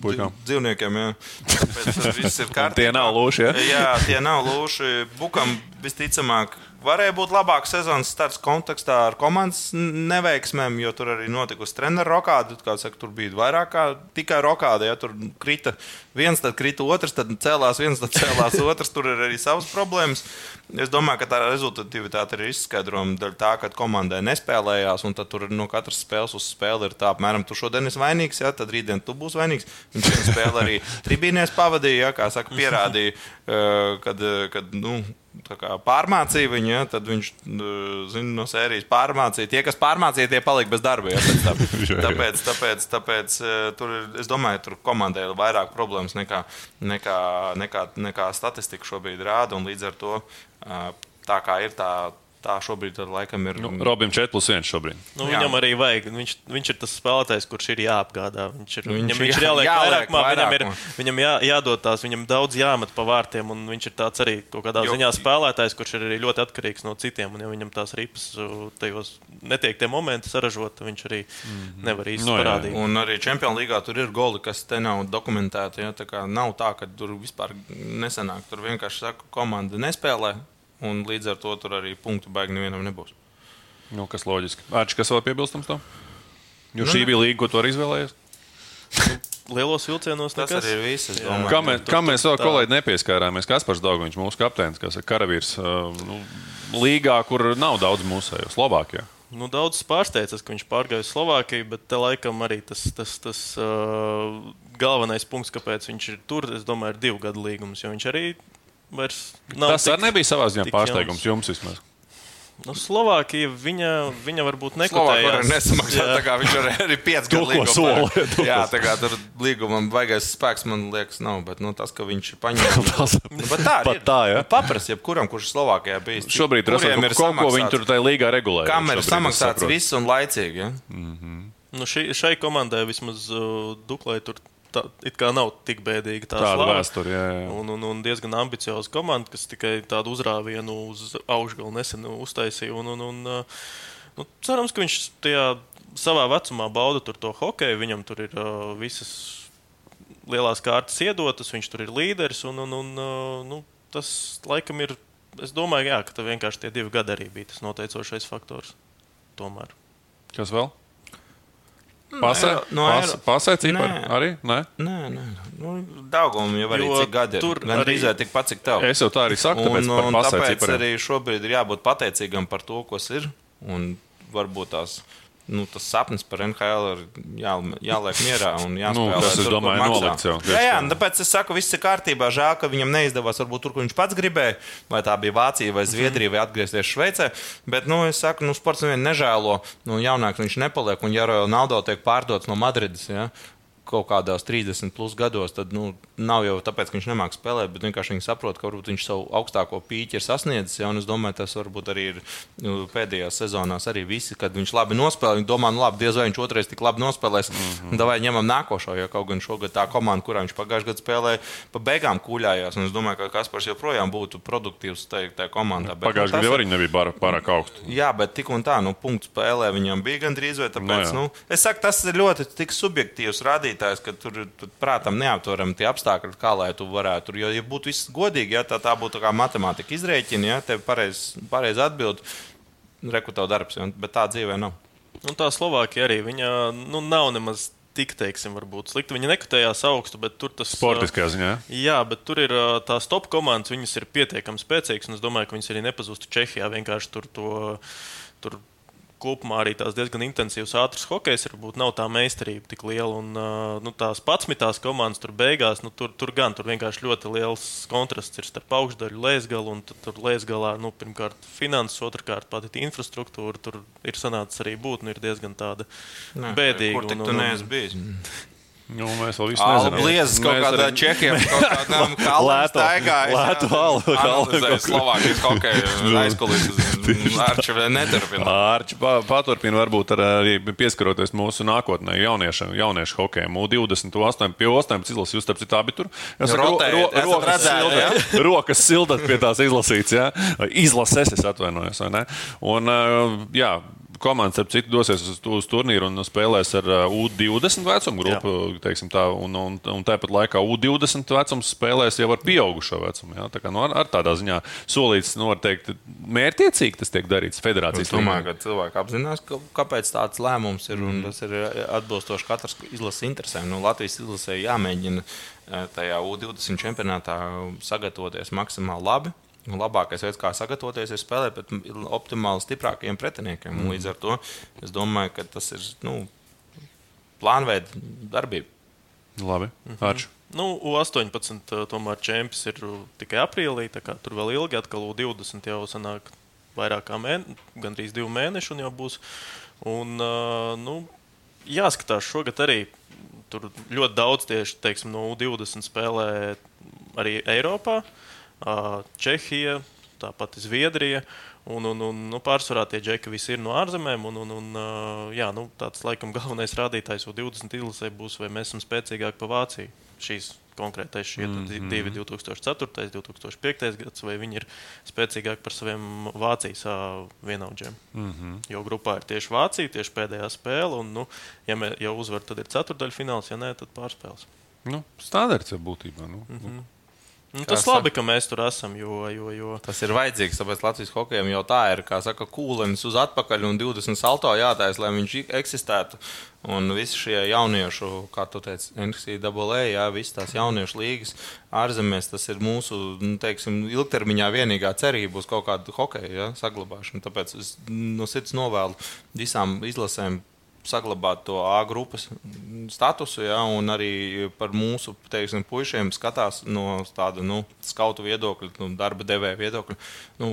Puikām. dzīvniekiem. Jā. Tāpēc tas viss ir kārtībā. tie nav lūši. Ja? Jā, tie nav lūši. Bukam visticamāk varēja būt labāks sezonas starts kontekstā ar komandas neveiksmēm, jo tur arī notikusi treneru rokāda. Saka, tur bija vairāk kā tikai rokāda. Ja tur krita viens, tad krita otrs, tad cēlās viens, tad cēlās otrs. Tur ir arī savas problēmas. Es domāju, ka tā rezultatīvitāte ir izskaidrojama dēļ tā, ka komandai nespēlējās, un tad tur no katras spēles uz spēli ir tā, apmēram, tu šodien esi vainīgs, ja tad rītdien tu būsi vainīgs. Viņš spēli arī tribīnēs pavadīja, ja, kā saka, pierādīja, kad, kad nu, pārmācīja viņu, ja, tad viņš zin, no sērijas pārmācīja. Tie, kas pārmācīja, tie palika bez darba. Ja, tāpēc, tāpēc, tāpēc tur ir, es domāju, tur komandai ir vairāk problēmas nekā, nekā, nekā, nekā statistika šobrīd rāda. Līdz ar to tā kā ir tā tā šobrīd laikam ir. Nu, Robim 4 plus 1 šobrīd. Nu, viņam Jā. arī vajag. Viņš, viņš ir tas spēlētājs, kurš ir jāapgādā. Viņš ir, viņam, viņš ir jāliek, jāliek vairāk, vairāk, viņam ir viņam jā, jādod tās, viņam daudz jāmet pa vārtiem, un viņš ir tāds arī kaut kādā jo. ziņā spēlētājs, kurš ir arī ļoti atkarīgs no citiem. Un, ja viņam tās ripas tajos netiek tie momenti saražot, viņš arī mm -hmm. nevar īsti no, parādīt. Jā. Un arī Champions League tur ir goli, kas te nav dokumentēti. Ja? Tā kā nav tā, ka tur vispār nesenāk. Tur vienkārši saka, komanda nespēlē un līdz ar to tur arī punktu baigi nevienam nebūs. Nu, kas loģiski. Ārčs, kas vēl piebilstams tam? Jo nu, šī bija līga, ko tu arī izvēlējies? Lielos vilcienos tas arī ir viss. Kā mēs, kā mēs vēl kolēģi nepieskārāmies? Kaspars Dārgoņš, mūsu kapteinis, kas ir karavīrs nu, līgā, kur nav daudz mūsējo, Slovākijā. Nu, daudz pārsteidzas, ka viņš pārgāja uz Slovākiju, bet te laikam arī tas, tas, tas uh, galvenais punkts, kāpēc viņš ir tur, es domāju, ir divu gadu līgums. Jo viņš arī vairs nav. Tas arī nebija savā ziņā pārsteigums jums vismaz. Nu, Slovākija viņa, viņa varbūt nekotējās. Nesamaksā, tā kā viņš arī 5 gadu līgumu. Jā, tā kā tur līgumam baigais spēks, man liekas, nav, bet nu, tas, ka viņš paņēma. nu, bet tā, Pat tā, ja? Papras, jebkuram, kurš Slovākijā bijis. Šobrīd ir kaut ko, viņi tur tajā līgā regulē. Kam ir samaksāts viss un laicīgi, ja? Mm -hmm. nu, šī, šai komandai vismaz uh, Duklai tur tā, it kā nav tik bēdīga tā tāda vēsture. Jā, jā. Un, un, un diezgan ambicioza komanda, kas tikai tādu uzrāvienu uz augšgalu nesen uztaisīja. Un, un, un, nu, cerams, ka viņš tajā savā vecumā bauda to hokeju. Viņam tur ir uh, visas lielās kārtas iedotas, viņš tur ir līderis. Un, un, un, uh, nu, tas laikam ir. Es domāju, jā, ka vienkārši tie divi gadi arī bija tas noteicošais faktors. Tomēr. Kas vēl? Pasē, no pas, pasē cipari arī? Nē, nē, nē. Nu, Daugumam jau arī cik gadi ir. Gan arī tik pats, cik tev. Es jau tā arī saku, tāpēc, un, un tāpēc cipariem. arī šobrīd ir jābūt pateicīgam par to, kas ir. Un varbūt tās nu, tas sapnis par NHL ir jā, jāliek mierā un jāspēlē. Nu, tas, es domāju, nolikts jau. Jā, jā, tāpēc es saku, viss ir kārtībā. Žēl, ka viņam neizdevās varbūt tur, kur viņš pats gribēja, vai tā bija Vācija vai Zviedrija, vai atgriezties Šveicē. Bet, nu, es saku, nu, sports nevienu nežēlo. Nu, jaunāks viņš nepaliek, un ja Ronaldo tiek pārdots no Madrides, ja, kaut kādās 30 plus gados, tad nu, nav jau tāpēc, ka viņš nemāķi spēlēt, bet vienkārši viņi saprot, ka varbūt viņš savu augstāko pīķi ir sasniedzis. Ja, es domāju, tas varbūt arī ir nu, pēdējās sezonās arī visi, kad viņš labi nospēlē. Viņi domā, nu labi, diez vai viņš otrais tik labi nospēlēs. Mm -hmm. Vai ņemam nākošo, jo kaut gan šogad tā komanda, kurā viņš pagājušajā gadā spēlēja, pa beigām kūļājās. Es domāju, ka Kaspars joprojām būtu produktīvs tajā komandā. Pagājušajā gadā arī nebija pārāk, pārāk augsts. Jā, bet tik un tā, nu, punktu spēlē viņam bija gandrīz vai tāpēc. No, nu, es saku, tas ir ļoti subjektīvs rādītājs, ka tur, tur prātam neaptverami tie apstākļi, kā lai tu varētu. Jo, ja būtu viss godīgi, ja, tā, tā būtu kā matemātika izrēķina, ja tev pareizi pareiz atbild, rekrutēta darbs, ja, bet tā dzīvē nav. Un tā Slovākija arī viņa nu, nav nemaz tik, teiksim, varbūt slikti. Viņi nekotējās augstu, bet tur tas ir. Sportiskajā ziņā. Jā, bet tur ir tās top komandas, viņas ir pietiekami spēcīgas, un es domāju, ka viņas arī nepazustu Čehijā. Vienkārši tur to. Tur kopumā arī tās diezgan intensīvs, ātrs hokejs. Varbūt nav tā meistarība tik liela. Un, nu, tās patsmitās komandas tur beigās, nu, tur, tur gan tur vienkārši ļoti liels kontrasts ir starp augšdaļu, lēsgalu. Un tur lēsgalā, nu, pirmkārt, finanses, otrkārt, pati infrastruktūra. Tur ir sanācis arī būt, nu, ir diezgan tāda Nē, bēdīga. Kur tik un, tu neesi bijis? Nu, mēs vēl visu nezinām. Bliezas kaut kādā arī... čekiem, kaut kādām kalnām staigājas. Lētu halu. Analizēja Slovākijas hokeju aizkulisēs. Ārči neturpina. Ārči paturpina varbūt arī pieskaroties mūsu nākotnē jauniešiem, jauniešu hokejiem. U20, 8, pie 18 izlases, jūs starp citu abi tur. Es ro, ro, rokas, sildat, rokas sildat pie tās izlasīts, jā. Izlases es atvainojos, vai ne? Un, jā, komandas, ap citu, dosies uz, uz turnīru un spēlēs ar uh, U20 vecumu grupu. teiksim Tā, un, un, un tāpat laikā U20 vecums spēlēs jau ar pieaugušo vecumu. Jā, tā kā, nu, ar, ar tādā ziņā solīts, nu, var teikt, mērķiecīgi tas tiek darīts federācijas Es domāju, ka cilvēki apzinās, ka, kāpēc tāds lēmums ir. Mm. Tas ir atbilstoši katras izlases interesēm. Nu, Latvijas izlasē jāmēģina eh, tajā U20 čempionātā sagatavoties maksimāli labi. Un labākais veids, kā sagatavoties, ir spēlēt pret optimāli stiprākajiem pretiniekiem. Mm. Līdz ar to es domāju, ka tas ir nu, plānveida darbība. Labi, Arču. Nu, U18 uh, tomēr čempions ir uh, tikai aprīlī, tā kā tur vēl ilgi, atkal U20 jau sanāk vairāk kā mēneši, gandrīz divi mēneši, un jau būs. Un, uh, nu, jāskatās, šogad arī tur ļoti daudz tieši teiksim, no U20 spēlē arī Eiropā, uh, Čehija, tāpat Zviedrija. Un, un, un nu, pārsvarā tie džeki visi ir no ārzemēm. Un, un, un, jā, nu, tāds laikam galvenais rādītājs U20 izlasē būs, vai mēs esam spēcīgāki par Vāciju. Šīs konkrētais šie mm -hmm. divi 2004. un 2005. gads, vai viņi ir spēcīgāki par saviem Vācijas vienaudžiem. Mm -hmm. Jo grupā ir tieši Vācija, tieši pēdējā spēle. Un, nu, ja, mē, ja uzvar, tad ir ceturdaļfināls, ja nē, tad pārspēles. Nu, standarts jau būtībā. Nu. Mm -hmm. Nu, tas ir labi, ka mēs tur esam. Jo, jo, jo... Tas ir vajadzīgs, tāpēc Latvijas hokejam jau tā ir, kā saka, kūlenis uz atpakaļ un 20 salto jātaisa, lai viņš eksistētu. Un visi šie jauniešu, kā tu teici, NCAA, jā, visas tās jauniešu līgas ārzemēs, tas ir mūsu nu, teiksim, ilgtermiņā vienīgā cerība uz kaut kādu hokeju ja, saglabāšanu. Tāpēc es no sirds novēlu visām izlasēm saglabāt to A grupas statusu, ja, un arī par mūsu teiksim, puišiem skatās no tāda nu, skautu viedokļa, nu, darba devēja viedokļa. Nu,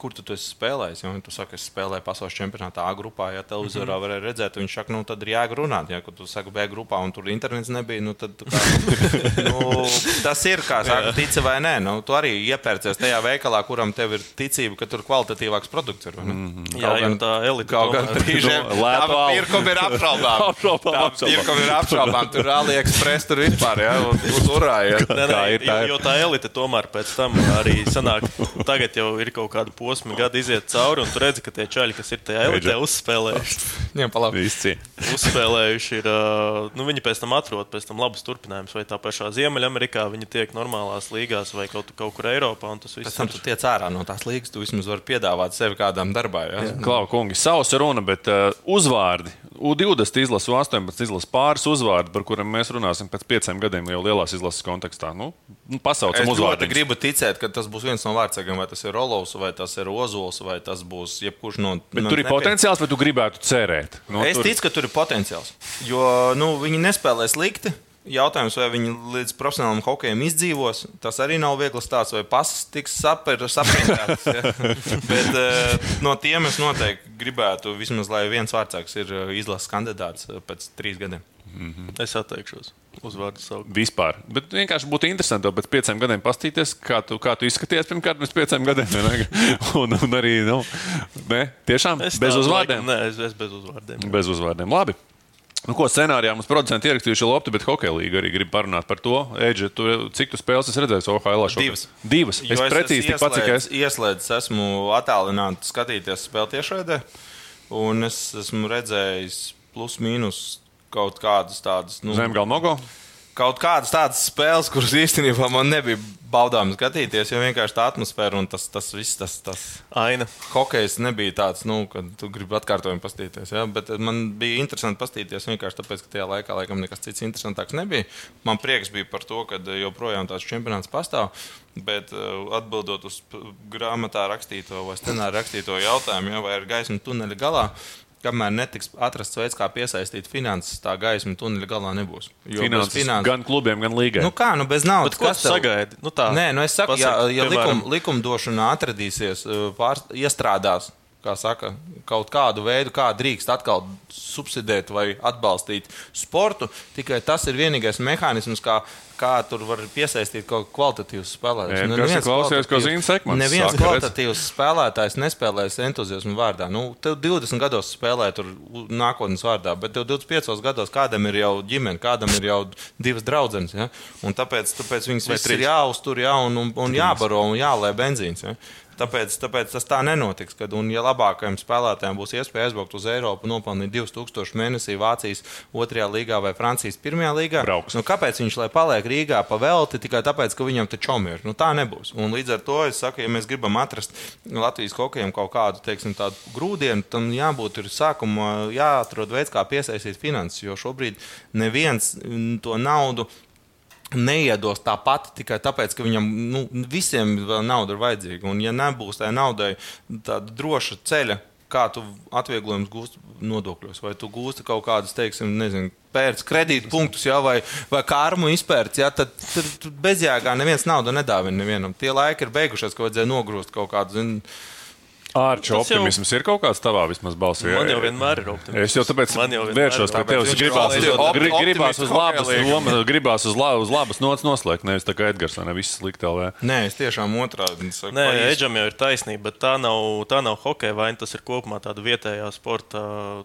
kur tu, tu esi spēlējis? Ja tu saki, es spēlēju pasaules čempionātā A grupā, ja televizorā mm -hmm. varēja redzēt, viņš saka, nu tad ir jāga runāt. Ja tu saki B grupā un tur internets nebija, nu tad kā, nu, tas ir, kā saka, tici vai nē. Nu, tu arī iepērcies tajā veikalā, kuram tev ir ticība, ka tur kvalitatīvāks produkts ir. Mm -hmm. Jā, gan tā elite. Kaut gan brīžiem tā pirkuma ir apšaubām. Pirkuma ir apšaubām. Tur AliExpress tur vispār, ja, uz urā. Ja. Nē, nē, Tā ir, tā. Jo, jo tā elite tomēr pēc tam arī sanāk. Tagad jau ir kaut kāda posma, gadi iziet cauri, un tu redzi, ka tie čaļi, kas ir tajā elitē, uzspēlējuši. Ņem pa labi. Visi. uzspēlējuši ir. ā, Nu, viņi pēc tam atrod pēc tam labus turpinājumus. Vai tā pašā Ziemeļamerikā viņi tiek normālās līgās, vai kaut, kaut kur Eiropā. un Tas Pēc viss tam ir tu tiec ārā no tās līgas, tu vismaz vari piedāvāt sevi kādam darbā. Ja? Klau, kungi, savs runa, bet uh, uzvārdi. U20 izlases, U18 izlases pāris uzvārdi, par kuriem mēs runāsim pēc pieciem gadiem, jau lielās izlases kontekstā. Nu, nu, pasaucam Es ļoti uzvārdus. gribu ticēt, ka tas būs viens no vārdsargiem, vai tas ir Rolovs, vai tas ir Ozols, vai tas būs jebkurš no Bet no tur ir nepie- potenciāls, vai tu gribētu cerēt? Nu, Es tur- ticu, ka tur ir potenciāls. Jo nu, viņi nespēlē slikti. Jautājums, vai viņi līdz profesionālam hokejam izdzīvos, tas arī nav viegls stāsts, vai pasas tiks saprināts. Ja? Bet eh, no tiem es noteikti gribētu, vismaz, lai viens vārdsargs ir eh, izlases kandidāts eh, pēc trīs gadiem. Es atteikšos uzvārdu saukt. Vispār. Bet vienkārši būtu interesanti jau pēc pieciem gadiem paskatīties, kā tu, kā tu izskaties pirmkārt pirms pieciem gadiem. un, un arī, nu, ne, tiešām Es bez uzvārdiem. Nē, es, es bez uzvārdiem. Bez uzvārdiem. Labi. Nu, ko scenārijā mums producenti ierakstījuši Lopti, bet hokeja līga arī grib parunāt par to. Eģe, tu, cik tu spēles esi redzējis OHL? šogad? Divas. Divas. Es Jo precīzi tikpat, cik es. ieslēdz- Ieslēdzis, esmu attālināts skatīties spēli tiešraidē, un es esmu redzējis plus mīnus kaut kādas tādas. Nu, Zemgala Mogo. kaut kādas tādas spēles, kuras īstenībā man nebija baudāmas skatīties, jo vienkārši tā atmosfēra un tas, tas viss, tas, tas Aina. hokejs nebija tāds, nu, ka tu gribi atkārtojumu paskatīties. Ja? Bet man bija interesanti paskatīties vienkārši tāpēc, ka tajā laikā laikam nekas cits interesantāks nebija. Man prieks bija par to, ka joprojām tāds čempionāts pastāv. Bet uh, atbildot uz grāmatā rakstīto vai scenārijā rakstīto jautājumu, ja, vai ir gaisma tuneļa galā, kamēr netiks atrasts veids, kā piesaistīt finanses, tā gaisma tuneļa galā nebūs. Jo Finanses finanses- gan klubiem, gan līgai. Nu kā, nu bez naudas. Bet ko tu tev- sagaidi? Nu tā, Nē, nu es saku, ja, pasaki, ja piemēram- likum, likumdošana atradīsies, uh, pār, iestrādās kā saka, kaut kādu veidu, kā drīkst atkal subsidēt vai atbalstīt sportu, tikai tas ir vienīgais mehānisms, kā, kā tur var piesaistīt kaut kādu kvalitatīvu spēlētāju. Edgars ir klausījies, ko Zina Sekmans Neviens saka, redz. kvalitatīvs spēlētājs nespēlēs entuziasmu vārdā. Nu, tev 20 gados spēlē tur nākotnes vārdā, bet tev 25 gados kādam ir jau ģimene, kādam ir jau divas draudzenes. Ja? Un tāpēc, tāpēc viņas viss ir jāuztur ja? un, un, un jābaro un jālē benzīns. Ja? Tāpēc, tāpēc tas tā nenotiks. Kad, un, ja labākajam spēlētājam būs iespēja aizbraukt uz Eiropu, nopelnīt 2000 mēnesī Vācijas otrajā līgā vai Francijas pirmajā līgā, Brauks. nu, kāpēc viņš lai paliek Rīgā pa velti tikai tāpēc, ka viņam čomi ir? Nu, tā nebūs. Un līdz ar to es saku, ja mēs gribam atrast Latvijas hokejam kaut kādu teiksim, grūdienu, tam jābūt ir sākumā jāatrod veids, kā piesaistīt finanses. Jo šobrīd neviens mm, to naudu neiedos tāpat tikai tāpēc, ka viņam nu, visiem nauda ir vajadzīga. Un, ja nebūs tajā naudai tāda droša ceļa, kā tu atvieglojumus gūsti nodokļos, vai tu gūsti kaut kādus, teiksim, nezinu, pērts kredītpunktus, ja, vai, vai kārmu izpērts, ja, tad, tad, tad bezjēgā neviens naudu nedāvina nevienam. Tie laiki ir beigušies, ka vajadzēja nogrūst kaut kādu, zinu, Ārču Tas jau- optimisms ir kaut kāds tavā vismaz balsī. Man jau vienmēr ir optimisms. Es jau tāpēc vēršos pie tevis. Gribās, ir uz- opti- gri- gribās uz labas, hokeja loma, gribās uz, la, uz labas nots noslēgt, nevis tā kā Edgars, vai ne viss slikti LV. Nē, es tiešām otrādi saku. Nē. Eģam jau ir taisnība, bet tā nav, tā nav hokeja vaina. Tas ir kopumā tāda vietējā sporta.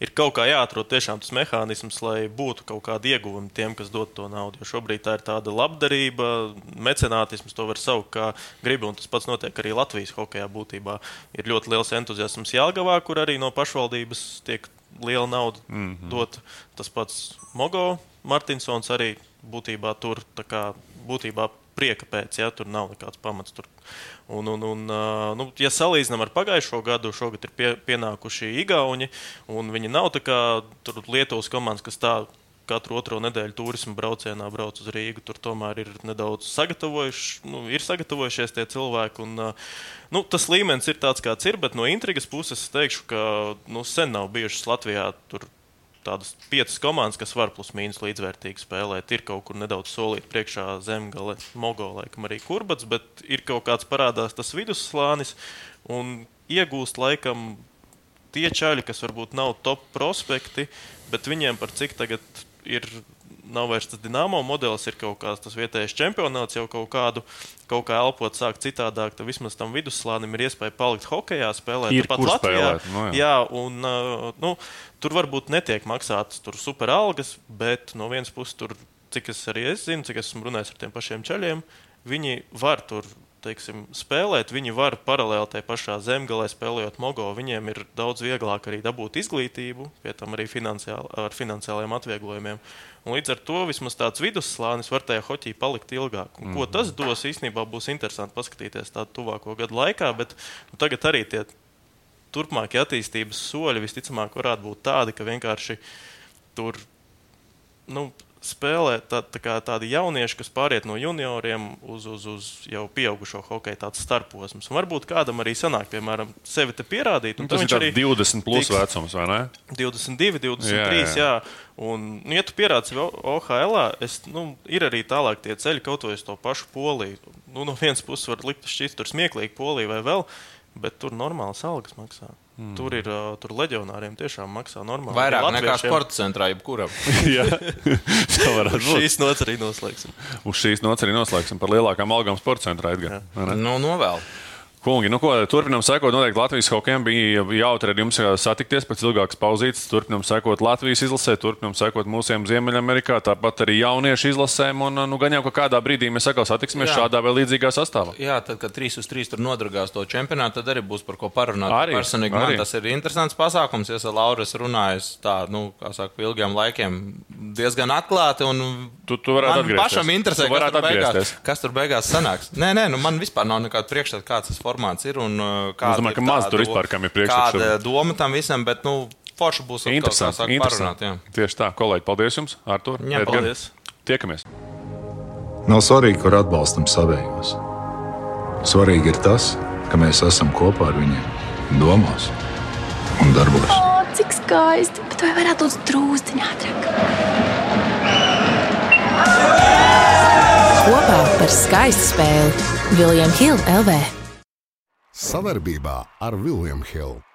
Ir kaut kā jāatrod tiešām tas mehānisms, lai būtu kaut kāda ieguvuma tiem, kas dod to naudu. Jo šobrīd tā ir tāda labdarība, mecenātisms, to var saukt kā gribi. Un tas pats notiek arī Latvijas hokeja būtībā. Ir ļoti liels entuziasms Jālgavā, kur arī no pašvaldības tiek liela nauda mm -hmm. dot. Tas pats Mogo Martinsons arī būtībā tur kā būtībā prieka pēc, ja tur nav nekāds pamats. Tur. Un, un, un, nu, ja salīdzinām ar pagājušo gadu, šogad ir pie, pienākuši Igauni, un viņi nav tā kā tur Lietuvas komandas, kas tā katru otro nedēļu turismu braucienā brauc uz Rīgu. Tur tomēr ir nedaudz sagatavojuši, nu, ir sagatavojušies tie cilvēki. Un, nu, tas līmenis ir tāds, kāds ir, bet no intrigas puses es teikšu, ka nu, sen nav bijušas Latvijā tur tādas piecas komandas, kas var plus mīnus līdzvērtīgi spēlēt. Ir kaut kur nedaudz solīt priekšā zemgale, mogo, laikam arī kurbats, bet ir kaut kāds parādās tas vidusslānis un iegūst laikam tie čaļi, kas varbūt nav top prospekti, bet viņiem par cik tagad ir. Nav vairs tas dīnāmo modelis, ir kaut kāds tas vietējais čempionāts, jau kaut kādu, kaut kā elpot, sāk citādāk. Tad vismaz tam vidusslānim ir iespēja palikt hokeja, spēlēt Tāpat Latvijā. spēlēt, nu jā. jā, un uh, nu, tur varbūt netiek maksātas tur super algas, bet no vienas puses, tur, cik es arī es zinu, cik esmu runājis ar tiem pašiem ceļiem, viņi var tur. Teiksim, spēlēt, viņi var paralēli tajā pašā zemgalē spēlējot mogo. Viņiem ir daudz vieglāk arī dabūt izglītību, pie tam arī finansiāli, ar finansiāliem atvieglojumiem. Un līdz ar to vismaz tāds vidusslānis var tajā hoķī palikt ilgāk. Un, ko tas dos, īstenībā būs interesanti paskatīties tādu tuvāko gadu laikā, bet nu, tagad arī tie turpmākie attīstības soļi visticamāk varētu būt tādi, ka vienkārši tur nu, spēlē tā, tā kā tādi jaunieši, kas pāriet no junioriem uz, uz, uz jau pieaugušo hokeju, tāds starposms. Un varbūt kādam arī sanāk, piemēram, sevi te pierādīt. Nu, tas ir arī tāds 20 plus tiks- vecums, vai ne? 22, 23. Jā, Jā, jā. Un, nu, ja tu pierādzi OHL, es, nu, ir arī tālāk tie ceļi, kaut vai uz to pašu poliju. Nu, no vienas puses var likt šķist tur smieklīgi polija vai vēl, bet tur normāls algas maksā. Mm. Tur ir tur leģionāriem tiešām maksā normāli. Vairāk nekā sporta centrā, jebkuram. Jā, tā varētu būt. Šīs nots arī noslēgsim. Uz šīs nots arī noslēgsim par lielākām algām sporta centrā. Edgar, vai ne? Nu, novēl. Kungi, nu ko, turpinām sekot. Noteikti Latvijas hokejam bija jautri ar jums satikties pēc ilgākas pauzītes. Turpinām sekot Latvijas izlasē, turpinām sekot mūsiem Ziemeļamerikā, tāpat arī jauniešu izlasēm. Un, nu, gan jau ka kādā brīdī mēs atkal satiksimies Jā. šādā vai līdzīgā sastāvā. Jā, tad, kad 3 uz 3 tur nodragās to čempionātu, tad arī būs par ko parunāt. Arī, Personīgi arī. man tas ir interesants pasākums. Es ar Lauru esmu runājis tā, nu, kā saka, ilgiem laikiem diezgan atklāti. un Tu, tu varētu atgriezties. pašam interesē, Tu kas tur, beigās, kas tur beigās sanāks. Nē, nē, nu man vispār nav nekāda priekšstata, kāds tas formāts ir. Un, uh, kāda domāju, ir ka maz tā tur vispār, kam ir priekšstats Kāda doma tam visam, bet, nu, forši būs kā Interesanti. saka, interesanti. parunāt. jā. Tieši tā, kolēģi, paldies jums, Artur. Jā, Edgar. paldies. Tiekamies! Nav svarīgi, kur atbalstam savējos. Svarīgi ir tas, ka mēs esam kopā ar viņiem, domās un darbos. O, cik skaisti! Bet vai varētu būt drūzdiņā ātrāk? Kopā par skaistu spēli Viljams Hilde LV. Sotheby are William Hill.